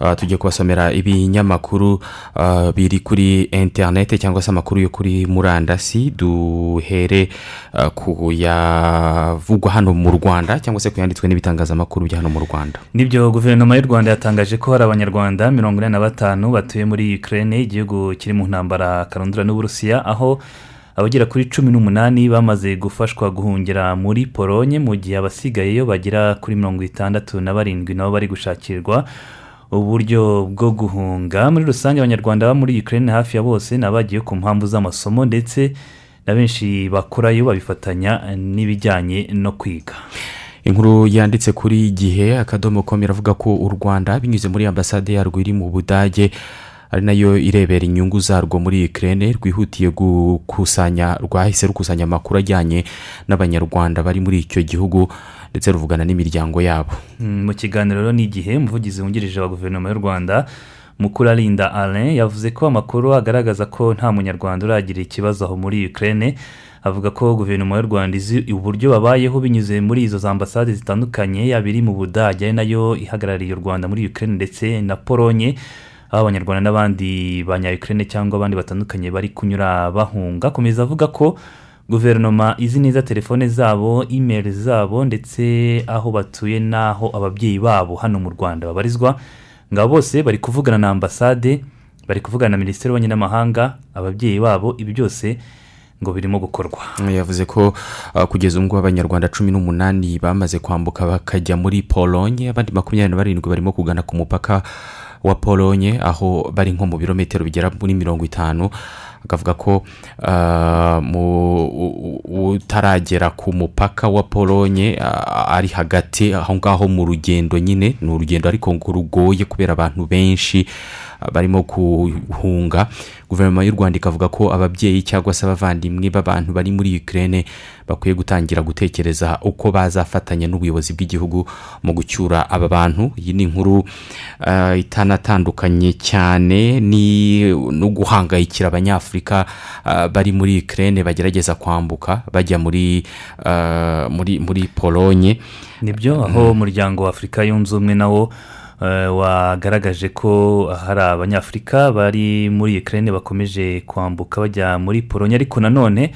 Uh, tugiye kubasomera ibinyamakuru uh, biri kuri interineti cyangwa se amakuru yo kuri murandasi. Duhere uh, ku yavugwa hano mu rwanda cyangwa se ku yanditswe n'ibitangazamakuru bya hano mu rwanda. Nibyo guverinoma y'u rwanda yatangaje ko hari abanyarwanda mirongo ine na batanu batuye muri ukraine igihugu kiri mu ntambara karundura n'uburusiya aho abagera kuri cumi n'umunani bamaze gufashwa guhungira muri polonye mu gihe abasigayeyo bagera kuri mirongo itandatu na barindwi nabo bari gushakirwa uburyo bwo guhunga. Muri rusange abanyarwanda baba muri ukraine hafi ya bose ni abagiye ku mpamvu z'amasomo ndetse na benshi bakorayo babifatanya n'ibijyanye no kwiga. Inkuru yanditse kuri gihe akadomo komi iravuga ko u rwanda binyuze muri ambasade yarwo iri mu budage. Ari na yo irebera inyungu zarwo muri ikirere rwihutiye gukusanya rwahise rukusanya amakuru ajyanye n'abanyarwanda bari muri icyo gihugu ndetse ruvugana n'imiryango yabo. Mu kiganiro n'igihe umuvugizi wungirije wa guverinoma y'u rwanda mukurarinda alain yavuze ko amakuru agaragaza ko nta munyarwanda uragira ikibazo aho muri ikirere avuga ko guverinoma y'u rwanda izi uburyo babayeho binyuze muri izo za ambasade zitandukanye yaba iri mu budage na yo ihagarariye u rwanda muri ikirere ndetse na polonye aho abanyarwanda n'abandi banyayikirere cyangwa abandi batandukanye bari kunyura bahunga akomeza avuga ko guverinoma izi neza telefone zabo imeri zabo ndetse aho batuye n'aho ababyeyi babo hano mu rwanda babarizwa ngo bose bari kuvugana na ambasade bari kuvugana na minisiteri y'ububanyi n'amahanga ababyeyi babo ibi byose ngo birimo gukorwa. Yavuze ko uh, kugeza ubu ngubu abanyarwanda cumi n'umunani bamaze kwambuka bakajya muri polonye abandi makumyabiri na barindwi barimo kugana ku mupaka wa polonye aho bari nko mu birometero bigera muri mirongo itanu akavuga ko utaragera ku mupaka wa polonye ari hagati aho ngaho mu rugendo nyine ni urugendo ariko ngo rugoye kubera abantu benshi barimo guhunga guverinoma y'u rwanda ikavuga ko ababyeyi cyangwa se abavandimwe b'abantu bari muri ukirere bakwiye gutangira gutekereza uko bazafatanya n'ubuyobozi bw'igihugu mu gucyura aba bantu. Iyi ni inkuru itanatandukanye cyane no guhangayikira abanyafurika bari muri ukirere bagerageza kwambuka bajya muri muri muri polonye ni byo aho umuryango wa afurika yunze ubumwe nawo wagaragaje ko hari abanyafurika bari muri ikirere bakomeje kwambuka bajya muri polonye ariko nanone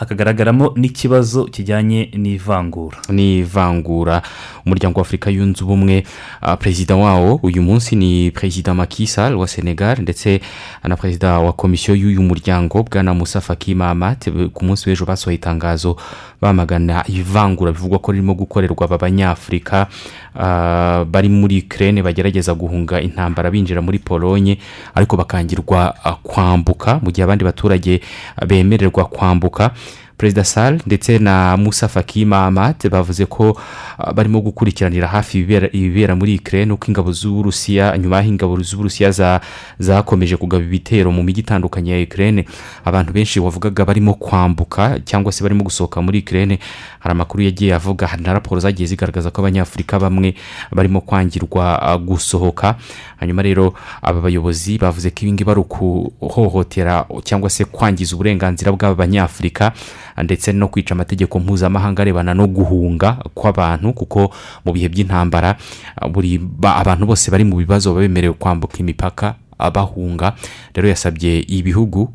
hakagaragaramo n'ikibazo kijyanye n'ivangura. N'ivangura. Umuryango wa afurika yunze ubumwe. Perezida wawo uyu munsi ni perezida makisal wa senegal ndetse na perezida wa komisiyo y'uyu muryango bwana musa faki mahamat. Ku munsi w'ejo basohoye itangazo bamagana ivangura. Bivugwa ko ririmo gukorerwa aba banyafurika bari muri ikirere bagerageza guhunga intambara binjira muri polonye ariko bakangirwa kwambuka mu gihe abandi baturage bemererwa kwambuka. Perezida sale ndetse na musa faki mahamat bavuze ko barimo gukurikiranira hafi ibibera muri ikirere nuko ingabo z'uburusiya nyuma y'aho ingabo z'uburusiya zakomeje kugaba ibitero mu mijyi itandukanye ya ikirere abantu benshi wavugaga barimo kwambuka cyangwa se barimo gusohoka muri ikirere hari amakuru yagiye avuga hari na raporo zagiye zigaragaza ko abanyafurika bamwe barimo kwangirwa gusohoka. Hanyuma rero aba bayobozi bavuze ko ibingibi ari ukuhohotera cyangwa se kwangiza uburenganzira bw'aba banyafurika. Ndetse no kwica amategeko mpuzamahanga arebana no guhunga kw'abantu kuko mu bihe by'intambara buri abantu bose bari mu bibazo baba bemerewe kwambuka imipaka bahunga rero yasabye ibihugu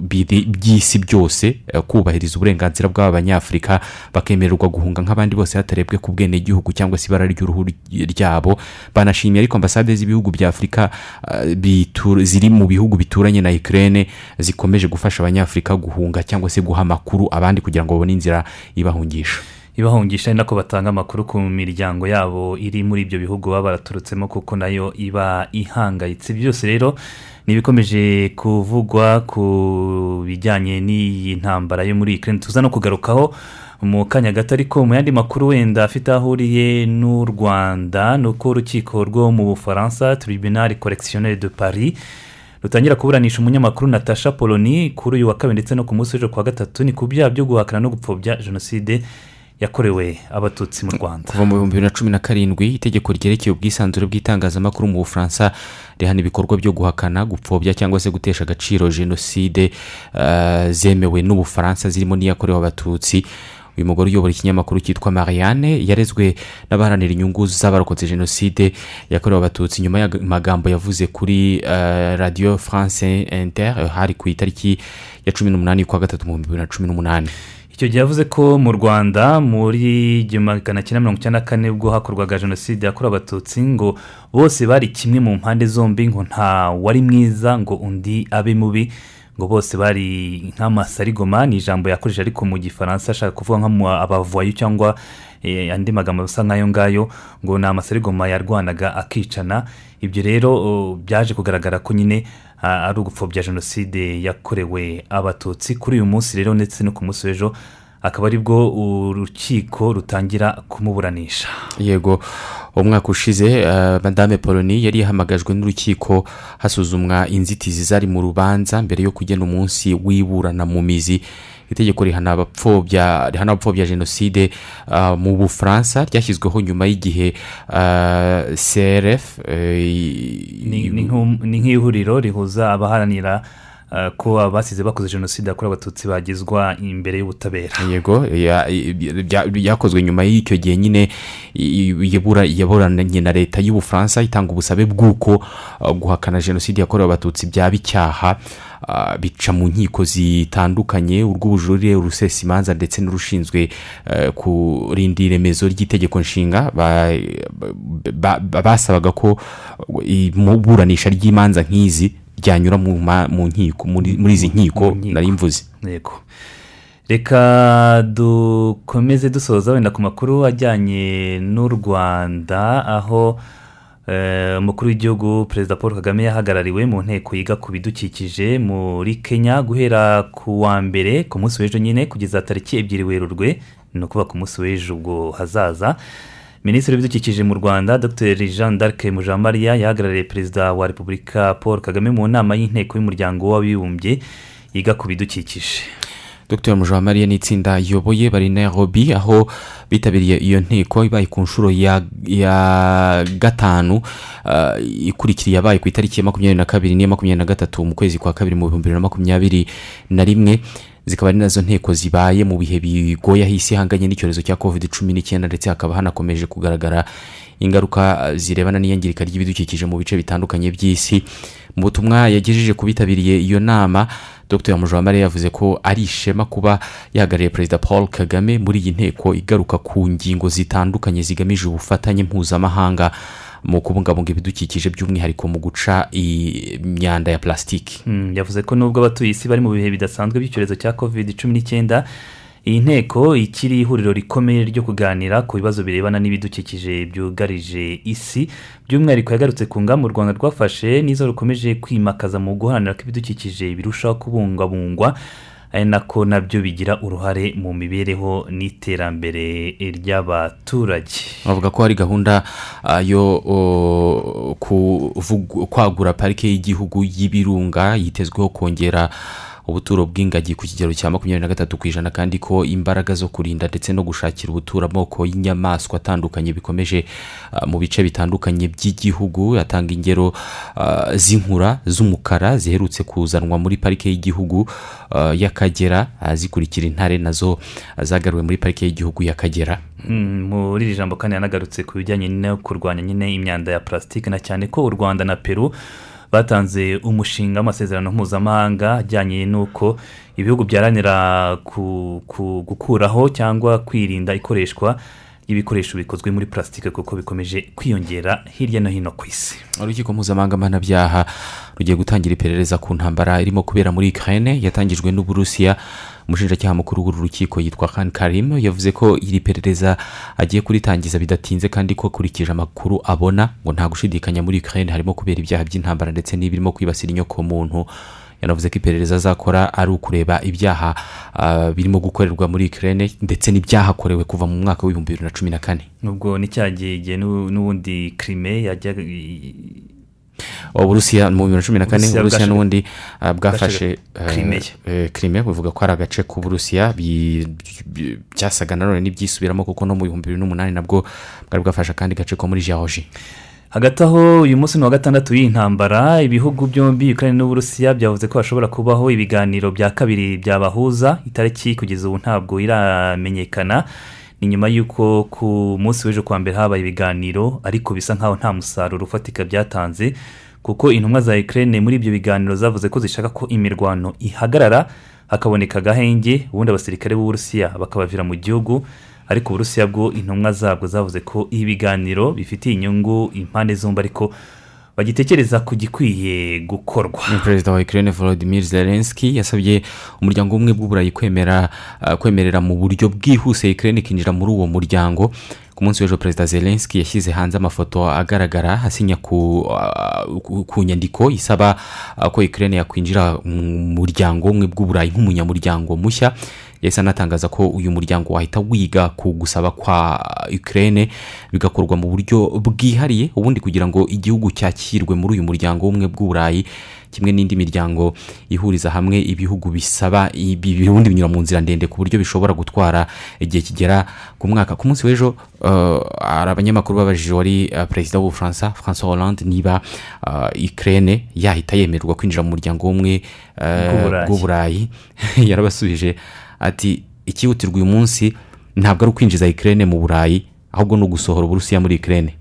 by'isi byose kubahiriza uburenganzira bw'aba banyafurika bakemererwa guhunga nk'abandi bose hatarebwe ku bwenegihugu cyangwa se ibara ry'uruhu ryabo. Banashimiye ariko ambasade z'ibihugu bya afurika ziri mu bihugu bituranye na ikirere zikomeje gufasha abanyafurika guhunga cyangwa se guha amakuru abandi kugira ngo babone inzira ibahungisha. Ibahungisha ni nako batanga amakuru ku miryango yabo iri muri ibyo bihugu baba baraturutsemo kuko na yo iba ihangayitse. Byose rero ni ibikomeje kuvugwa ku bijyanye n'iyi ntambara yo muri ikirere tuza no kugarukaho mu kanya gato ariko mu yandi makuru wenda afite aho ahuriye n'u rwanda ni uko urukiko rwo mu bufaransa tribunal correctionnel de paris rutangira kuburanisha umunyamakuru natasha poloni kuri uyu wa kabiri ndetse no ku munsi w'ejo kuwa gatatu ni ku byaha byo guhakana no gupfobya jenoside yakorewe abatutsi mu rwanda. Kuva mu bihumbi bibiri na cumi na karindwi itegeko ryerekeye ubwisanzure bw'itangazamakuru mu bufaransa rihana ibikorwa byo guhakana gupfobya cyangwa se gutesha agaciro jenoside eh, zemewe n'ubufaransa zirimo n'iyakorewe abatutsi. Uyu mugore uyobora ikinyamakuru cyitwa marianne yarezwe n'abaharanira inyungu z'abarokotse jenoside yakorewe abatutsi. Nyuma y'amagambo yavuze kuri eh, radiyo france inter hari ku itariki ya cumi n'umunani y'ukwa gatatu mu bihumbi bibiri na cumi n'umunani. Icyo gihe yavuze ko mu rwanda muri magana cyenda mirongo icyenda na kane ubwo hakorwaga jenoside yakorewe abatutsi ngo bose bari kimwe mu mpande zombi ngo nta wari mwiza ngo undi abe mubi. Ngo bose bari nk'amasarigoma ni ijambo yakoresha ariko mu gifaransa ashaka kuvuga nk'abavayo cyangwa eh, andi magambo asa nk'ayo ngayo ngo ni amasarigoma yarwanaga akicana. Ibyo rero byaje kugaragara ko nyine ari ugupfobya jenoside yakorewe abatutsi. Kuri uyu munsi rero ndetse no ku munsi w'ejo akaba ari bwo urukiko rutangira kumuburanisha. Yego. Umwaka ushize eh, madame poloni yari yahamagajwe n'urukiko hasuzumwa inzitizi zari mu rubanza mbere yo kugena umunsi w'iburana mu mizi itegeko rihana abapfobya jenoside ah, mu bufaransa ryashyizweho nyuma y'igihe ah, crf eh, ni nk'ihuriro rihuza abaharanira ko abasize bakoze jenoside yakorewe abatutsi bagezwa imbere y'ubutabera. Yego ya- bya- byakozwe nyuma y'icyo gihe nyine yaburanye na leta y'ubufaransa itanga ubusabe bw'uko uh, guhakana jenoside yakorewe abatutsi byaba icyaha uh, bica mu nkiko zitandukanye urw'ubujurire urusesa ndetse n'urushinzwe kurinda iremezo ry'itegeko nshinga ba- ba- ba- basabaga ko iburanisha ry'imanza nk'izi ryanyura mu nkiko muri izi nkiko nari mvuze. Yego. Reka dukomeze dusoza wenda ku makuru ajyanye n'u rwanda aho eh, umukuru w'igihugu perezida paul kagame yahagarariwe mu nteko yiga ku bidukikije muri kenya guhera ku wa mbere ku munsi w'ejo nyine kugeza tariki ebyiri werurwe ni ukuvuga ku munsi w'ejo ubwo hazaza. Minisitiri w'ibidukikije mu rwanda dr. Jean d'arc mujamariya yahagarariye perezida wa repubulika paul kagame mu nama y'inteko y'umuryango w'abibumbye yiga ku bidukikije. Dr. Mujamariya n'itsinda ayoboye bari nairobi aho bitabiriye iyo nteko ibaye ku nshuro ya, ya gatanu uh, yabaye ku itariki ya makumyabiri na kabiri n'iya makumyabiri na gatatu mu kwezi kwa kabiri mu bihumbi bibiri na makumyabiri na rimwe. Zikaba ari na zo nteko zibaye mu bihe bigoye aho isi ihanganye n'icyorezo cya covid cumi n'icyenda ndetse hakaba hanakomeje kugaragara ingaruka zirebana n'iyangirika ry'ibidukikije mu bice bitandukanye by'isi. Mu butumwa yagejeje ku bitabiriye iyo nama dr. Mujamare yavuze ko ari ishema kuba yahagarariye perezida paul kagame muri iyi nteko igaruka ku ngingo zitandukanye zigamije ubufatanye mpuzamahanga. Mu kubungabunga ibidukikije by'umwihariko mu guca imyanda ya plasitiki Hmm, yavuze ko nubwo abatuye isi bari mu bihe bidasanzwe by'icyorezo cya covid cumi n'icyenda iyi nteko ikiri ihuriro rikomeye ryo kuganira ku bibazo birebana n'ibidukikije byugarije isi by'umwihariko yagarutse ku ngamba u rwanda rwafashe n'izo rukomeje kwimakaza mu guharanira ko ibidukikije birushaho kubungabungwa. Ari nako na byo bigira uruhare mu mibereho n'iterambere ry'abaturage. Bavuga ko hari gahunda ah, yo kwagura parike y'igihugu y'ibirunga yitezweho kongera ubuturo bw'ingagi ku kigero cya makumyabiri na gatatu ku ijana kandi ko imbaraga zo kurinda ndetse no gushakira ubuturo amoko y'inyamaswa atandukanye bikomeje ah, mu bice bitandukanye by'igihugu atanga ingero ah, z'inkura z'umukara ziherutse kuzanwa muri parike y'igihugu ah, y'akagera zikurikira intare na zo zagaruwe muri parike y'igihugu y'akagera. Mm, muri iri jambo kandi yanagarutse ku bijyanye no kurwanya nyine imyanda ya purasitike na cyane ko u rwanda na peru batanze umushinga w'amasezerano mpuzamahanga ajyanye n'uko ibihugu byaranira ku, ku, gukuraho cyangwa kwirinda ikoreshwa ry'ibikoresho bikozwe muri purasitike kuko bikomeje kwiyongera hirya no hino ku isi. Urukiko mpuzamahanga mpanabyaha rugiye gutangira iperereza ku ntambara irimo kubera muri ukraine yatangijwe n'uburusiya umushinjacyaha mukuru w'uru rukiko yitwa khan karim yavuze ko iri perereza agiye kuritangiza bidatinze kandi ko akurikije amakuru abona ngo nta gushidikanya muri ukraine. Harimo kubera ibyaha by'intambara ndetse n'ibirimo kwibasira inyokomuntu yanavuze ko iperereza azakora ari ukureba ibyaha ah, birimo gukorerwa muri ukraine ndetse n'ibyahakorewe kuva mu mwaka w'ibihumbi bibiri na cumi na kane. Nubwo ni cya gihe igihe n'u- n'ubundi kirime yajyaga uburusiya mu bibiri na cumi na kane Uburusiya n'ubundi ah, bwafashe kirime buvuga ko ari agace k'uburusiya byasaga nanone n'ibyisubiramo kuko no mu bihumbi bibiri n'umunani nabwo bwari bwafashe akandi gace ko muri georgie. Hagati aho uyu munsi ni uwa gatandatu y'intambara ibihugu byombi ukraine n'uburusiya byavuze ko hashobora kubaho ibiganiro bya kabiri byabahuza itariki kugeza ubu ntabwo iramenyekana. Ni nyuma y'uko ku munsi w'ejo kuwa mbere habaye ibiganiro ariko bisa nkaho nta musaruro ufatika byatanze kuko intumwa za ukraine muri ibyo biganiro zavuze ko zishaka ko imirwano ihagarara hakaboneka agahenge ubundi abasirikare b'uburusiya bakabavira mu gihugu ariko uburusiya bwo intumwa zabwo zavuze ko ibi biganiro bifitiye inyungu impande zombi ariko bagitekereza ku gikwiye gukorwa. Perezida wa ukraine volodymyr zelensky yasabye umuryango w'ubumwe bw'uburayi kwemera ah, kwemerera mu buryo bwihuse ukraine ikinjira muri uwo muryango. Ku munsi w'ejo perezida zelensky yashyize hanze amafoto agaragara asinya ku, ah, ku- nyandiko isaba ah, ko ukraine yakwinjira mu muryango w'ubumwe bw'uburayi nk'umunyamuryango mushya. Yahise anatangaza ko uyu muryango wahita wiga ku gusaba kwa ukraine bigakorwa mu buryo bwihariye. Ubundi kugira ngo igihugu cyakirwe muri uyu muryango w'ubumwe bw'uburayi kimwe n'indi miryango ihuriza hamwe ibihugu bisaba ibi ubundi binyura mu nzira ndende ku buryo bishobora gutwara igihe kigera ku mwaka. Ku munsi w'ejo uh, hari abanyamakuru babajije wari uh, perezida w'ubufaransa francois hollande niba uh, ukraine yahita yemererwa kwinjira mu muryango w'ubumwe bw'uburayi yarabasubije ati ikihutirwa uyu munsi ntabwo ari ukwinjiza ukraine mu burayi ahubwo ni ugusohora uburusiya muri ati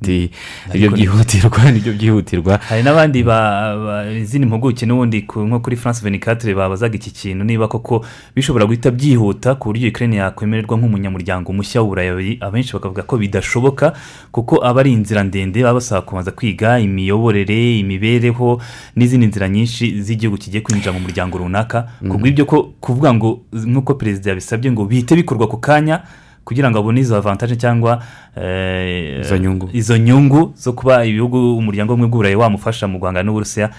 ibyo Ariko ni- byihutirwa ni byo byihutirwa. Hari n'abandi ba- ba- izindi mpuguke n'ubundi nko kuri france venicatire babazaga iki kintu niba koko bishobora guhita byihuta ku buryo ukraine yakwemererwa nk'umunyamuryango mushya w'uburayi abenshi bakavuga ko bidashoboka kuko aba ari inzira ndende baba basaba kubanza kwiga imiyoborere imibereho n'izindi nzira nyinshi z'igihugu kigiye kwinjira mu muryango runaka. Ku bw'ibyo ko kuvuga ngo nk'uko perezida yabisabye ngo bihite bikorwa ako kanya kugira ngo abone izo avantaje cyangwa eh, Izo nyungu. zo kuba ibihugu umuryango w'ubumwe bw'uburayi wamufasha mu guhangana n'uburusiya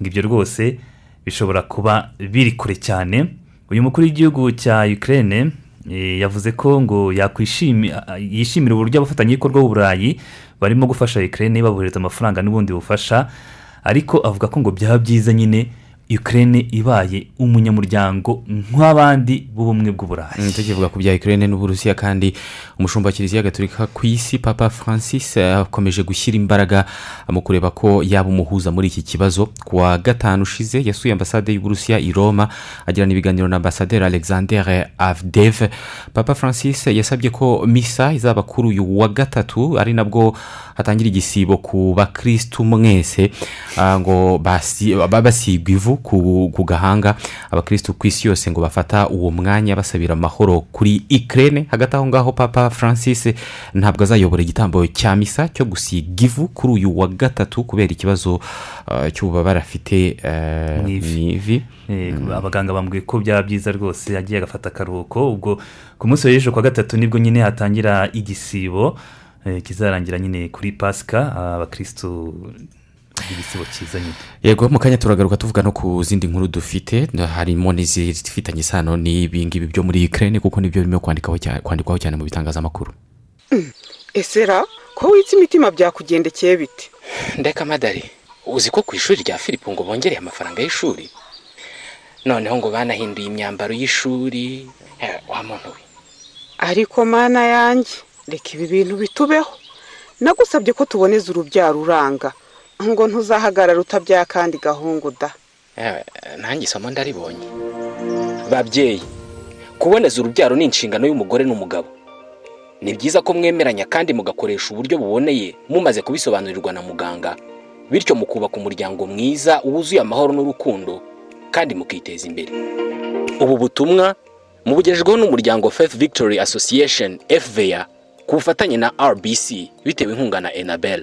ngo ibyo rwose bishobora kuba biri kure cyane uyu mukuru w'igihugu cya ukraine eh, yavuze ko ngo yishimira uburyo abafatanyabikorwa b'uburayi barimo gufasha ukraine babohereza amafaranga n'ubundi bufasha ariko avuga ko ngo byaba byiza nyine ukraine ibaye umunyamuryango nk'abandi b'ubumwe bw'uburayi. Mm, tukivuga ku bya ukraine n'uburusiya kandi umushumba kiliziya gatolika ku isi papa francis eh, akomeje gushyira imbaraga mu kureba ko yaba umuhuza muri iki kibazo. Ku wa gatanu ushize yasuye ambasade y'uburusiya i roma agirana ibiganiro na ambasaderi alexander avdev. Papa francis yasabye ko misa izaba kuri uyu wa gatatu ari nabwo hatangira igisibo ku bakirisitu mwese ah, ngo basi- ba- basigwa ivu ku gahanga. Abakirisitu ku isi yose ngo bafata uwo mwanya basabira amahoro kuri ikirere hagati aho ngaho papa francis ntabwo azayobora igitambo cya misa cyo gusiga ivu kuri uyu wa gatatu kubera ikibazo ah, cy'ububabare afite eh, mu ivi. Eh, abaganga bambwiye ko byaba byiza rwose yagiye agafata akaruhuko. Ubwo ku munsi w'ejo kwa gatatu ni bwo nyine hatangira igisibo. Kizarangira nyine kuri pasika ah, abakirisitu igisibo cyiza nyine yego mu kanya turagaruka tuvuga no ku zindi nkuru dufite harimo n'izifitanye isano n'ibingibi byo muri ikirere kuko ni byo birimo kwandikaho cyane- kwandikwaho cyane mu bitangazamakuru. Esera ko witse imitima byakugendekeye bite? Ndeka madari uzi ko ku ishuri rya filipo ngo bongereye amafaranga y'ishuri? Noneho ngo banahinduye imyambaro y'ishuri Eh, wa muntu we. Ariko mana yanjye reka ibi bintu bitubeho. Nagusabye ko tuboneza urubyaro uranga. Ngo ntuzahagarara utabyaye akandi gahungu da. Nanjye isomo ndaribonye. Babyeyi kuboneza urubyaro ni inshingano y'umugore n'umugabo. Ni byiza ko mwemeranya kandi mugakoresha uburyo buboneye mumaze kubisobanurirwa na muganga. Bityo mukubaka umuryango mwiza wuzuye amahoro n'urukundo kandi mukiteza imbere. Ubu butumwa mubugejejweho n'umuryango faith victory association fva ku bufatanye na rbc bitewe inkunga na enabel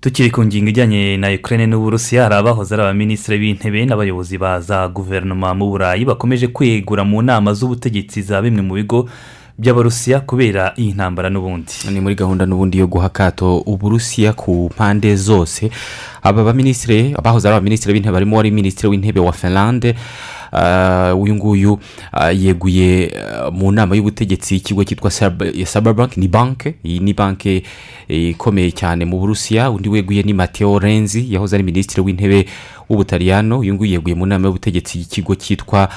tukiri ku ngingo ijyanye na ukraine n'uburusiya hari abahoze ari abaminisitiri b'intebe n'abayobozi ba za guverinoma mu burayi bakomeje kwegura mu nama z'ubutegetsi za bimwe mu bigo by'abarusiya kubera iyi ntambara n'ubundi. Ni muri gahunda n'ubundi yo guha akato uburusiya ku mpande zose aba baminisitiri bahoze ari abaminisitiri b'intebe barimo wari minisitiri w'intebe wa finlande Ah, uyu nguyu ah, yeguye ah, mu nama y'ubutegetsi y'ikigo cyitwa sababanki ni banki iyi ni banki eh, ikomeye cyane mu burusiya undi weguye ni mateo renzi yahoze ari minisitiri w'intebe w'ubutaliyano uyu nguyu yeguye mu nama y'ubutegetsi y'ikigo cyitwa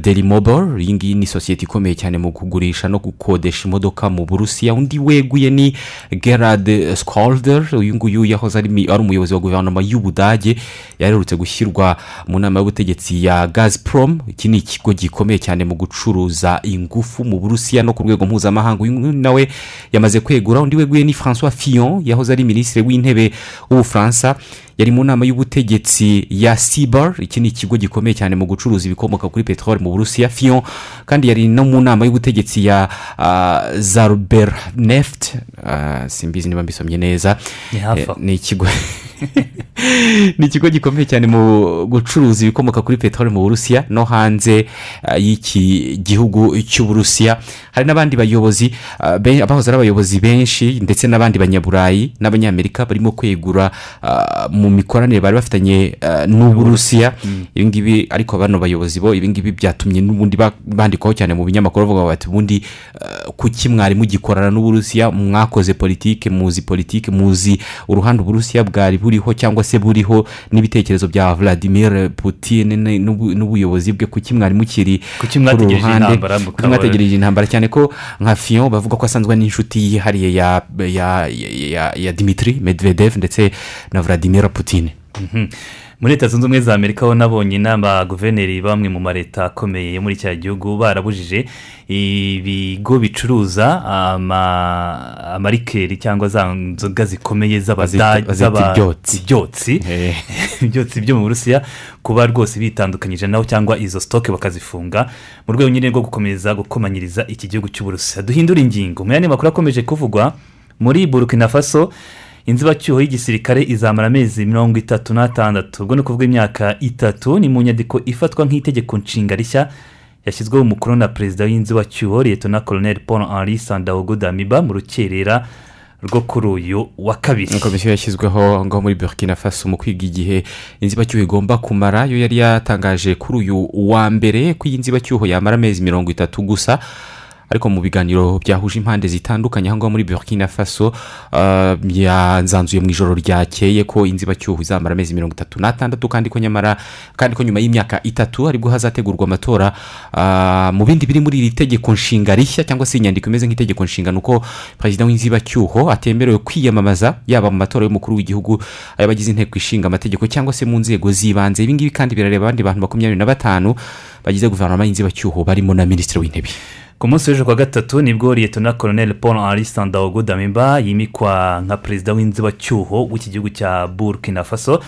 deli mobile. Iyi ngiyi ni sosiyete ikomeye cyane mu kugurisha no gukodesha imodoka mu burusiya. Undi weguye ni gerard skolder uyu nguyu yahoze ari umuyobozi wa guverinoma y'ubudage. Yaherutse gushyirwa mu nama y'ubutegetsi ya gazprom. Iki ni ikigo gikomeye cyane mu gucuruza ingufu mu burusiya no ku rwego mpuzamahanga. Uyu nguyu nawe yamaze kwegura. Undi weguye ni francois fillon. Yahoze ari minisitiri w'intebe w'ubufaransa. Yari mu nama y'ubutegetsi ya sibar iki ni ikigo gikomeye cyane mu gucuruza ibikomoka kuri peteroli mu burusiya fillon kandi yari no mu nama y'ubutegetsi ya uh, zaruber neft uh, simbizi niba mbisomye neza. Ni Eh, ni ikigo ni ikigo gikomeye cyane mu gucuruza ibikomoka kuri peteroli mu burusiya no hanze uh, y'iki gihugu cy'uburusiya. Hari n'abandi bayobozi be- abahoze ari abayobozi benshi ndetse n'abandi banyaburayi n'abanyamerika barimo kwegura uh, mu mikoranire bari bafitanye n'uburusiya. Ibi ngibi ariko bano bayobozi bo ibi ngibi byatumye n'ubundi ba- bandikwaho cyane mu binyamakuru bavuga bati ubundi kuki mwari mugikorana n'uburusiya? Mwakoze politike muzi politike muzi uruhande uburusiya bwari buriho cyangwa se buriho n'ibitekerezo bya vladimir putin n'ubuyobozi bwe kuki mwari mukiri mwategereje ruhande? Kuki mwategereje intambara cyane ko nka fiyon bavuga ko asanzwe n'inshuti yihariye ya ya ya ya dimitri medvedev ndetse na vladimir putin Mhm. Muri leta zunze ubumwe za amerika ho nabonye inama guverineri bamwe mu maleta akomeye muri cya gihugu barabujije ibigo bicuruza ama- amarikeri cyangwa za nzoga zikomeye Bazita- bazita ibyotsi. byo mu burusiya kuba rwose bitandukanyije naho cyangwa izo sitoke bakazifunga mu rwego nyine rwo gukomeza gukomanyiriza iki gihugu cy'uburusiya duhindura ingingo. Mu yandi makuru akomeje kuvugwa muri burkina faso inzibacyuho y'igisirikare izamara amezi mirongo itatu n'atandatu. Ubwo ni ukuvuga imyaka itatu ni mu nyandiko ifatwa nk'itegeko nshinga rishya yashyizweho umukono na perezida w'inzibacyuho leta colonel paul henri sandahogo damiba mu rukerera rwo kuri uyu wa kabiri. Komisiyo yashyizweho ngaho muri burkina faso mu kwiga igihe inzibacyuho igomba kumara yo yari yatangaje kuri uyu wa mbere ko iyi nzibacyuho yamara amezi mirongo itatu gusa. Ariko mu biganiro byahuje impande zitandukanye aho ngaho muri burkina faso uh, yanzanzuye mu ijoro ryakeye ko inzibacyuho izamara amezi mirongo itatu n'atandatu kandi ko nyamara kandi ko nyuma y'imyaka itatu ari bwo hazategurwa amatora uh, mu bindi biri muri iri tegeko nshinga rishya cyangwa se inyandiko imeze nk'itegeko nshinga ni uko perezida w'inzibacyuho atemerewe kwiyamamaza yaba mu matora y'umukuru w'igihugu ay'abagize inteko ishinga amategeko cyangwa se mu nzego z'ibanze. Ibi ngibi kandi birareba abandi bantu makumyabiri na batanu bagize guverinoma y'inzibacyuho barimo na minisitiri w'intebe. Ku munsi w'ejo kwa gatatu ni bwo leta colonel paul henri sandahogo damiba yimikwa nka perezida w'inzibacyuho w'iki gihugu cya burkina faso.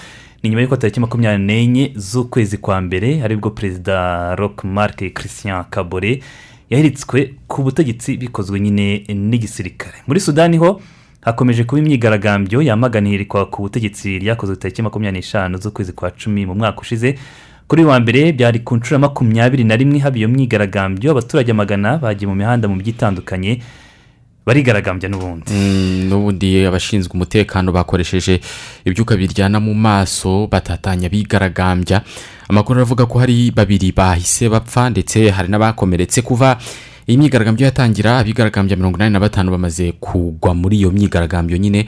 Ni nyuma y'uko tariki makumyabiri n'enye z'ukwezi kwa mbere ari bwo perezida rock marc christian kabore yahiritswe ku butegetsi bikozwe nyine n'igisirikare. Muri sudani ho hakomeje kuba imyigaragambyo yamagana ihirikwa ku butegetsi ryakozwe tariki makumyabiri n'eshanu z'ukwezi kwa cumi mu mwaka ushize kuri wa mbere byari ku nshuro ya makumyabiri na rimwe haba iyo myigaragambyo abaturage amagana bagiye mu mihanda mu byitandukanye barigaragambya n'ubundi. Mm, n'ubundi abashinzwe umutekano bakoresheje ibyuka biryana mu maso batatanya bigaragambya. Amakuru aravuga ko hari babiri bahise bapfa ndetse hari n'abakomeretse. Kuva iyi myigaragambyo yatangira abigaragambya mirongo inani na batanu bamaze kugwa muri iyo myigaragambyo nyine.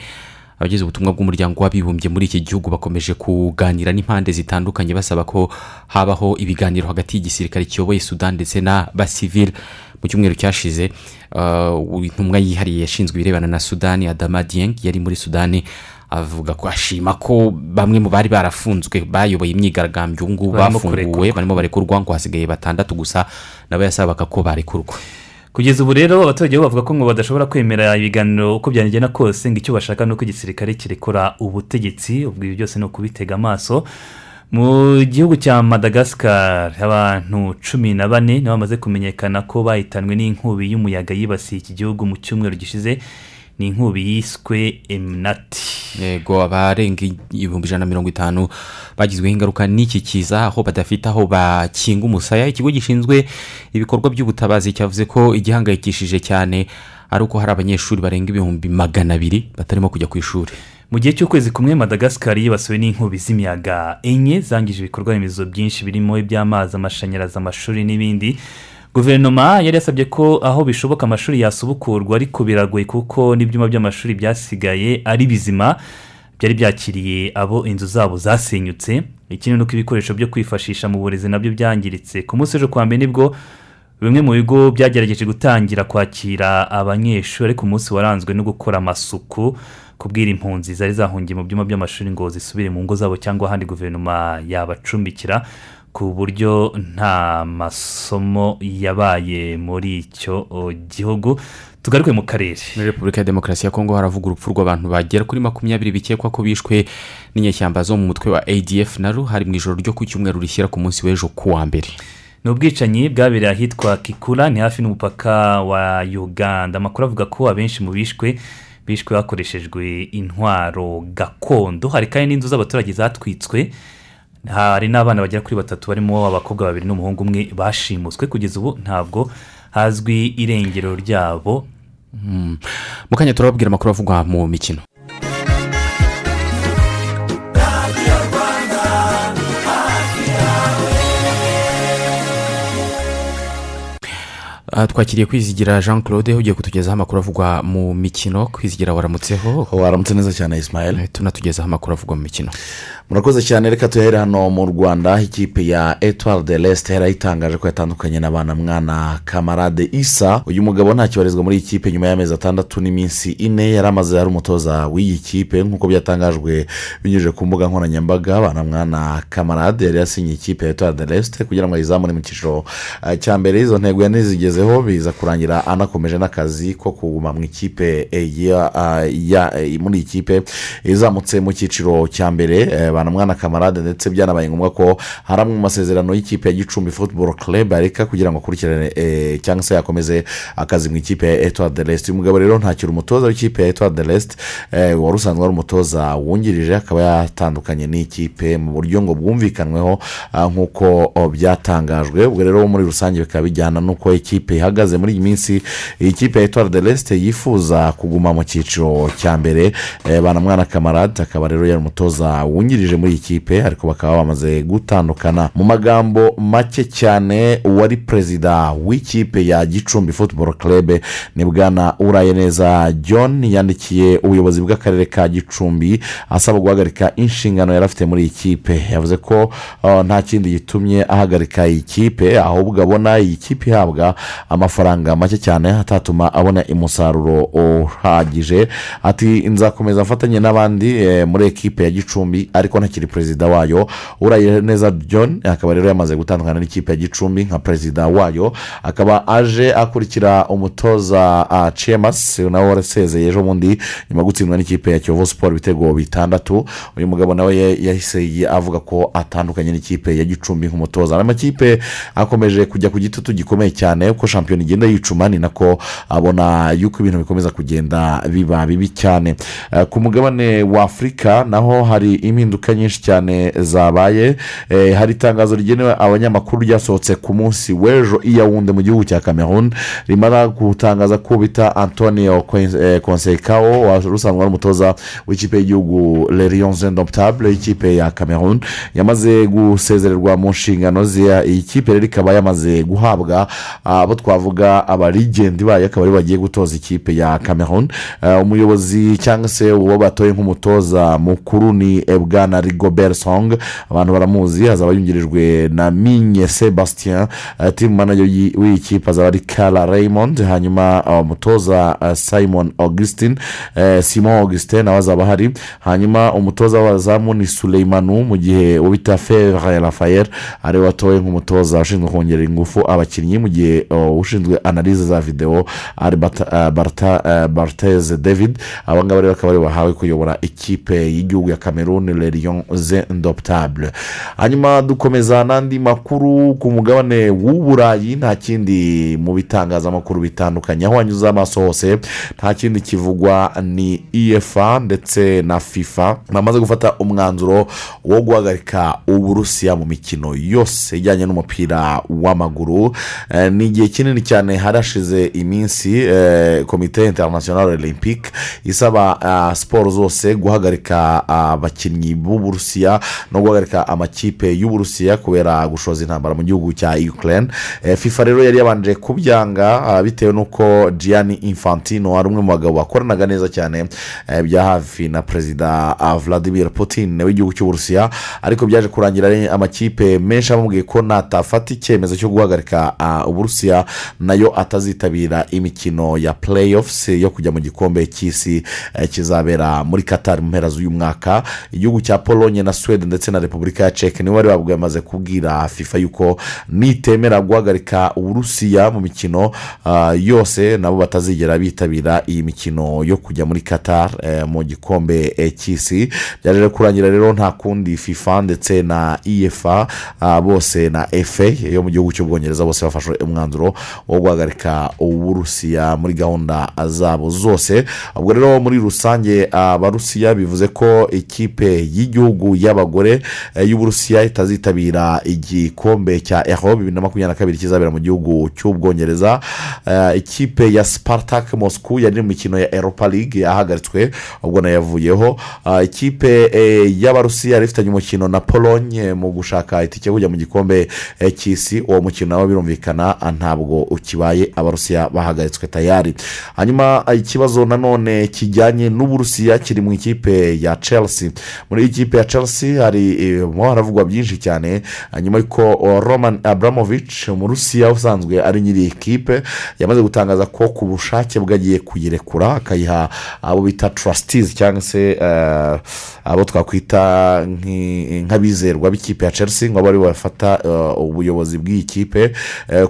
Abagize ubutumwa bw'umuryango w'abibumbye muri iki gihugu bakomeje kuganira n'impande zitandukanye basaba ko habaho ibiganiro hagati y'igisirikare kiyoboye sudani ndetse n'abasivili mu cyumweru cyashize uh, intumwa yihariye yashinzwe ibirebana na sudani adama dieng yari muri sudani avuga ko ashima ko bamwe mu bari barafunzwe bayoboye imyigaragambyo ubu ngubu bafunguwe barimo barekurwa ngo hasigaye batandatu gusa nabo yasabaga ko barekurwa. Kugeza ubu rero abaturage bo bavuga ko ngo badashobora kwemera ibiganiro uko byagenda kose ngo icyo bashaka ni uko igisirikare kirekura ubutegetsi ubwo ibi byose ni ukubitega amaso. Mu gihugu cya madagascar abantu cumi na bane nibo bamaze kumenyekana ko bahitanwe n'inkubi y'umuyaga yibasiye iki gihugu mu cyumweru gishize. Ni inkubi yiswe emunati yego abarenga ibihumbi ijana na mirongo itanu bagizweho ingaruka n'iki kiza? Aho badafite aho bakinga umusaya? Ikigo gishinzwe ibikorwa by'ubutabazi cyavuze ko igihangayikishije cyane ari uko hari abanyeshuri barenga ibihumbi magana abiri batarimo kujya ku ishuri. Mu gihe cy'ukwezi kumwe madagascar yibasiwe n'inkubi z'imiyaga enye zangije ibikorwa remezo byinshi birimo iby'amazi amashanyarazi amashuri n'ibindi. Guverinoma yari yasabye ko aho bishoboka amashuri yasubukurwa ariko biragoye kuko n'ibyuma by'amashuri byasigaye ari bizima byari byakiriye abo inzu zabo zasenyutse. Ikindi ni uko ibikoresho byo kwifashisha mu burezi na byo byangiritse. Ku munsi w'ejo kwa mbere ni bwo bimwe mu bigo byagerageje gutangira kwakira abanyeshuri ariko umunsi waranzwe no gukora amasuku kubwira impunzi zari zahungiye mu byumba by'amashuri ngo zisubire mu ngo zabo cyangwa ahandi guverinoma yabacumbikira. Ku buryo nta masomo yabaye muri icyo gihugu. Tugaruke mu karere. Muri repubulika ya demokarasi ya kongo haravuga urupfu rw'abantu bagera kuri makumyabiri bikekwa ko bishwe n'inyeshyamba zo mu mutwe wa adf naro hari mu ijoro ryo ku cyumweru rishyira ku munsi w'ejo ku wa mbere. Ni ubwicanyi bwabereye ahitwa kikura ni hafi n'umupaka wa uganda. Amakuru avuga ko abenshi mu bishwe bishwe hakoreshejwe intwaro gakondo. Hari kandi n'inzu z'abaturage zatwitswe hari n'abana bagera kuri batatu barimo abakobwa babiri n'umuhungu umwe bashimuswe kugeza ubu ntabwo hazwi irengero ryabo. Mu kanya turababwira amakuru avugwa mu mikino. Twakiriye kwizigira jean claude ugiye kutugezaho amakuru avugwa mu mikino. Kwizigira waramutseho? Waramutse neza cyane ismael. Tunatugezaho amakuru avugwa mu mikino. Murakoze cyane reka tuhere hano mu rwanda. Ikipe ya etuwari de resite yarayitangaje ko yatandukanye n'abana mwana kamarade isa uyu mugabo ntakibarizwa muri iyi kipe nyuma y'amezi atandatu n'iminsi ine. Yari amaze ari umutoza w'iyi kipe. Nk'uko byatangajwe binyujije ku mbuga nkoranyambaga mwana kamarade yari yasinye ikipe ya etuwari de resite kugira ngo ayizamure mu cyiciro cya mbere. Izo ntego yanizigezeho biza kurangira anakomeje n'akazi ko kuguma mu ikipe muri iyi kipe izamutse mu cyiciro cya mbere mwana kamarade ndetse byanabaye ngombwa ko hari amwe mu masezerano y'ikipe ya gicumbi futuboro club areka kugira ngo akurikirane cyangwa se yakomeze akazi mu ikipe ya etuwari de resite uyu mugabo rero ntakiri umutoza w'ikipe ya etuwari de resite wari usanzwe ari umutoza wungirije akaba yatandukanye n'ikipe mu buryo ngo bwumvikanweho nk'uko byatangajwe. Ubwo rero muri rusange bikaba bijyana n'uko ikipe ihagaze muri iyi minsi. Iyi kipe ya etuwari de resite yifuza kuguma mu cyiciro cya mbere. Mwana kamarade akaba rero yari umutoza wungirije muri iyi kipe ariko bakaba bamaze gutandukana mu magambo make cyane uwari perezida w'ikipe ya gicumbi futuboro club ni bwana uraye neza john yandikiye ubuyobozi bw'akarere ka gicumbi asaba guhagarika inshingano yari afite muri iyi kipe. Yavuze ko nta kindi gitumye ahagarika iyi kipe ahubwo abona iyi kipe ihabwa amafaranga make cyane atatuma abona umusaruro uhagije. Ati nzakomeza afatanye n'abandi muri ekipe ya gicumbi ariko ntakiri perezida wayo uraye neza john akaba rero yamaze gutandukana n'ikipe ya gicumbi nka perezida wayo akaba aje akurikira umutoza cemasi nawe warasezeye ejo bundi nyuma gutsindwa n'ikipe ya kiyovu siporo ibitego bitandatu. Uyu mugabo nawe yahise avuga ko atandukanye n'ikipe ya gicumbi nk'umutoza. Aya makipe akomeje kujya ku gitutu gikomeye cyane uko shampiyona igenda yicuma ni nako abona yuko ibintu bikomeza kugenda biba bibi cyane. Ku mugabane wa afurika naho hari impinduka nyinshi cyane zabaye hari itangazo rigenewe abanyamakuru ryasohotse ku munsi w'ejo iyawunde mu gihugu cya cameroon. Rimara gutangaza ko bita antonio konsekawo wari usanzwe ari umutoza w'ikipe y'igihugu lerion zendoputabule y'ikipe ya cameroon. Yamaze gusezererwa mu nshingano ze. Iyi kipe rero ikaba yamaze guhabwa abo twavuga abarigendi bayo akaba ari bagiye gutoza ikipe ya cameroon. Umuyobozi cyangwa se uwo batoye nk'umutoza mukuru ni bwana rigobert song abantu baramuzi hazaba yungirijwe na minye sebastien timu manager w'iyi kipe azaba ari kara raymond hanyuma umutoza simon augustin simon augustin nawe azaba ahari. Hanyuma umutoza w'abazamu ni suleimanu mu gihe ubita fevre rafael ari we watowe nk'umutoza ushinzwe kongerera ingufu abakinnyi mu gihe ushinzwe analize za videwo ari barteze david. Abangaba rero bakaba ari bahawe kuyobora ikipe y'igihugu ya cameroon lion zendoptable hanyuma dukomeza n'andi makuru ku mugabane w'uburayi nta kindi mu bitangazamakuru bitandukanye. Aho wanyuze amaso hose nta kindi kivugwa ni efa ndetse na fifa. Bamaze gufata umwanzuro wo guhagarika uburusiya mu mikino yose ijyanye n'umupira w'amaguru. Eh, ni igihe kinini cyane harashize iminsi eh, komite interinasiyonari olympique isaba ah, siporo zose guhagarika abakinnyi b'uburusiya no guhagarika amakipe y'uburusiya kubera gushoza intambara mu gihugu cya ukraine. Eh, fifa rero yari yabanje kubyanga ah, bitewe n'uko gianni infantino ari umwe mu bagabo bakoranaga neza cyane eh, bya hafi na perezida ah, vladimir putin w'igihugu cy'uburusiya. Ariko byaje kurangira amakipe menshi amubwiye ko natafata icyemezo cyo guhagarika ah, uburusiya na yo atazitabira imikino ya playoffs yo kujya mu gikombe cy'isi eh, kizabera muri qatar mu mpera z'uyu mwaka. Igihugu cya polonye na swede ndetse na repubulika ya ceke nibo bari babwiye bamaze kubwira fifa yuko nitemera guhagarika uburusiya mu mikino ah, yose nabo batazigera bitabira iyi mikino yo kujya muri qatar eh, mu gikombe eh, cy'isi. Byaje kurangira rero nta kundi fifa ndetse na efa ah, bose na efe yo mu gihugu cy'ubwongereza bose bafashe umwanzuro wo guhagarika uburusiya muri gahunda zabo zose. Ubwo rero muri rusange abarusiya bivuze ko ikipe y'igihugu y'abagore eh, y'uburusiya itazitabira igikombe cya eho bibiri na makumyabiri na kabiri kizabera mu gihugu cy'ubwongereza. Eh, ikipe ya spartak moscou yari mu mikino ya europa league yahagaritswe ubwo na yo yavuyeho Ah, ikipe eh, y'abarusiya yari ifitanye umukino na polonye mu gushaka itike yo kujya mu gikombe eh, cy'isi. Uwo mukino nawo birumvikana ah, ntabwo ukibaye. Abarusiya bahagaritswe tayari. Hanyuma ikibazo nanone kijyanye n'uburusiya kiri mu ikipe ya chelsea. Muri iyi kipe ya chelsea hari eh, mo haravugwa byinshi cyane hanyuma yuko roman abramovich umurusiya usanzwe ari nyiri iyi kipe yamaze gutangaza ko ku bushake bwe agiye kuyirekura akayiha abo bita trusties cyangwa se abo twakwita nk'abizerwa b'ikipe ya chelsea ngo bari bafata ubuyobozi bw'iyi kipe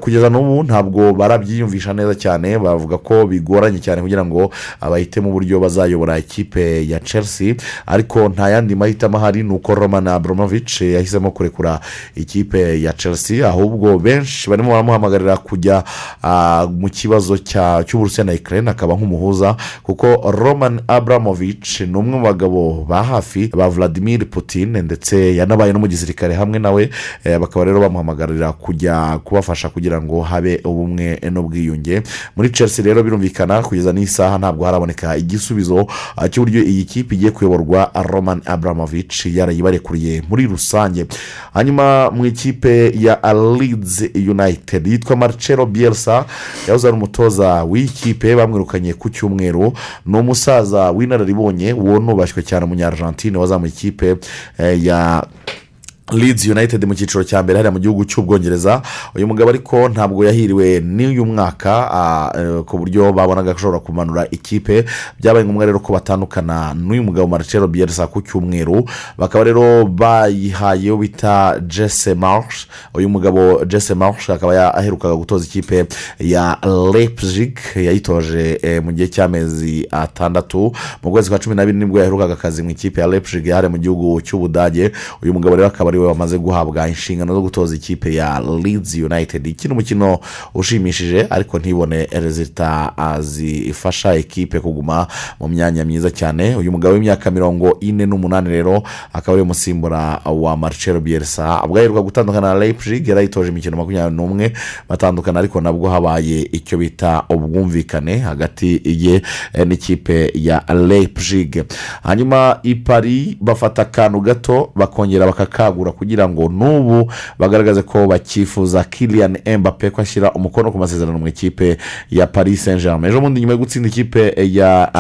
kugeza n'ubu ntabwo barabyiyumvisha neza cyane bavuga ko bigoranye cyane kugira ngo bahitemo uburyo bazayobora ikipe ya chelsea. Ariko nta yandi mahitamo ahari ni uko roman abramovich yahisemo kurekura ikipe ya chelsea ahubwo benshi barimo baramuhamagarira kujya ah, mu kibazo cy'uburusiya na ukraine akaba nk'umuhuza kuko roman abramovich ni umwe mu bagabo ba hafi ba vladimir putin ndetse yanabaye no mu gisirikare hamwe nawe eh, bakaba rero bamuhamagarira kujya kubafasha kugira ngo habe ubumwe n'ubwiyunge. Muri chelsea rero birumvikana kugeza n'isaha ntabwo haraboneka igisubizo ah, cy'uburyo iyi kipe igiye kuyoborwa roman abramovich yarayibarekuriye muri rusange. Hanyuma mu ikipe ya leeds united yitwa marcelo bielsa yahoze ari umutoza w'iyi kipe bamwirukanye ku cyumweru. Ni umusaza w'inararibonye uwo nubashywe cyane umunyargentine wazamuye ikipe eh, ya Leeds United mu cyiciro cya mbere hariya mu gihugu cy'ubwongereza. Uyu mugabo ariko ntabwo yahiriwe n'uyu mwaka eh, ku buryo babonaga ashobora kumanura ikipe. Byabaye ngombwa rero ko batandukana n'uyu mugabo marcelo bielsa ku cyumweru. Bakaba rero bayihaye bita jesse marsh. Uyu mugabo jesse marsh akaba ya- aherukaga gutoza ikipe ya leipzig yayitoje eh, mu gihe cy'amezi atandatu. Mu kwezi kwa cumi n'abiri ni bwo yaherukaga akazi mu ikipe ya leipzig yari mu gihugu cy'ubudage. Uyu mugabo rero akaba ari we wamaze guhabwa inshingano zo gutoza ikipe ya leeds united. Ikina umukino ushimishije ariko ntibone rezita zifasha ekipe kuguma mu myanya myiza cyane. Uyu mugabo w'imyaka mirongo ine n'umunani rero akaba ari we musimbura wa marcelo bielsa. Ubwo gutandukana na leipzig yari ayitoje imikino makumyabiri n'umwe. Batandukana ariko nabwo habaye icyo bita ubwumvikane hagati ye n'ikipe ya leipzig. Hanyuma i Paris bafata akantu gato bakongera bakakagura kugira ngo n'ubu bagaragaze ko bakifuza kilian mbappe ko ashyira umukono ku masezerano mu ikipe ya paris saint germain ejo bundi nyuma yo gutsinda ikipe ya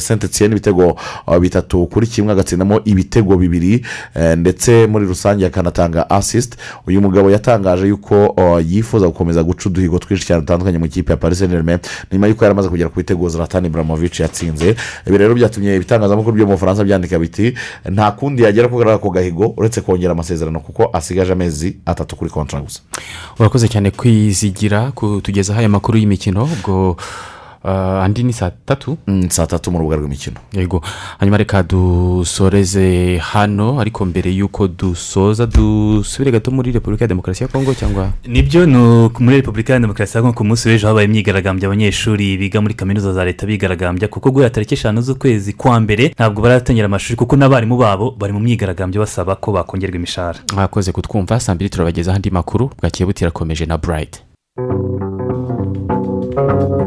saint etienne ibitego bitatu kuri kimwe agatsindamo ibitego bibiri eh, ndetse muri rusange akanatanga assist. Uyu mugabo yatangaje yuko yifuza gukomeza guca uduhigo twinshi cyane dutandukanye mu ikipe ya paris saint germain nyuma y'uko yari amaze kugera ku bitego zlatan ibrahimovic yatsinze. Ibi rero byatumye ibitangazamakuru byo mu bufaransa byandika biti nta kundi yagera ako gahigo uretse kongera amasezerano kuko asigaje amezi atatu kuri kontra gusa. Urakoze cyane kwizigira kutugezaho aya makuru y'imikino ubwo andi ni saa tatu? Saa tatu mu rubuga rw'imikino yego. Hanyuma reka dusoreze hano ariko mbere y'uko dusoza dusubire gato muri repubulika ya demokarasi ya kongo cyangwa? Nibyo muri repubulika ya demokarasi ya kongo ku munsi w'ejo habaye imyigaragambyo abanyeshuri biga muri kaminuza za leta bigaragambya kuko guhera tariki eshanu z'ukwezi kwa mbere ntabwo baratangira amashuri kuko n'abarimu babo bari mu myigaragambyo basaba ko bakongerwa imishahara. Mwakoze kutwumva saa mbiri turabagezaho andi makuru bwakiye butirakomeje na burayiti Thank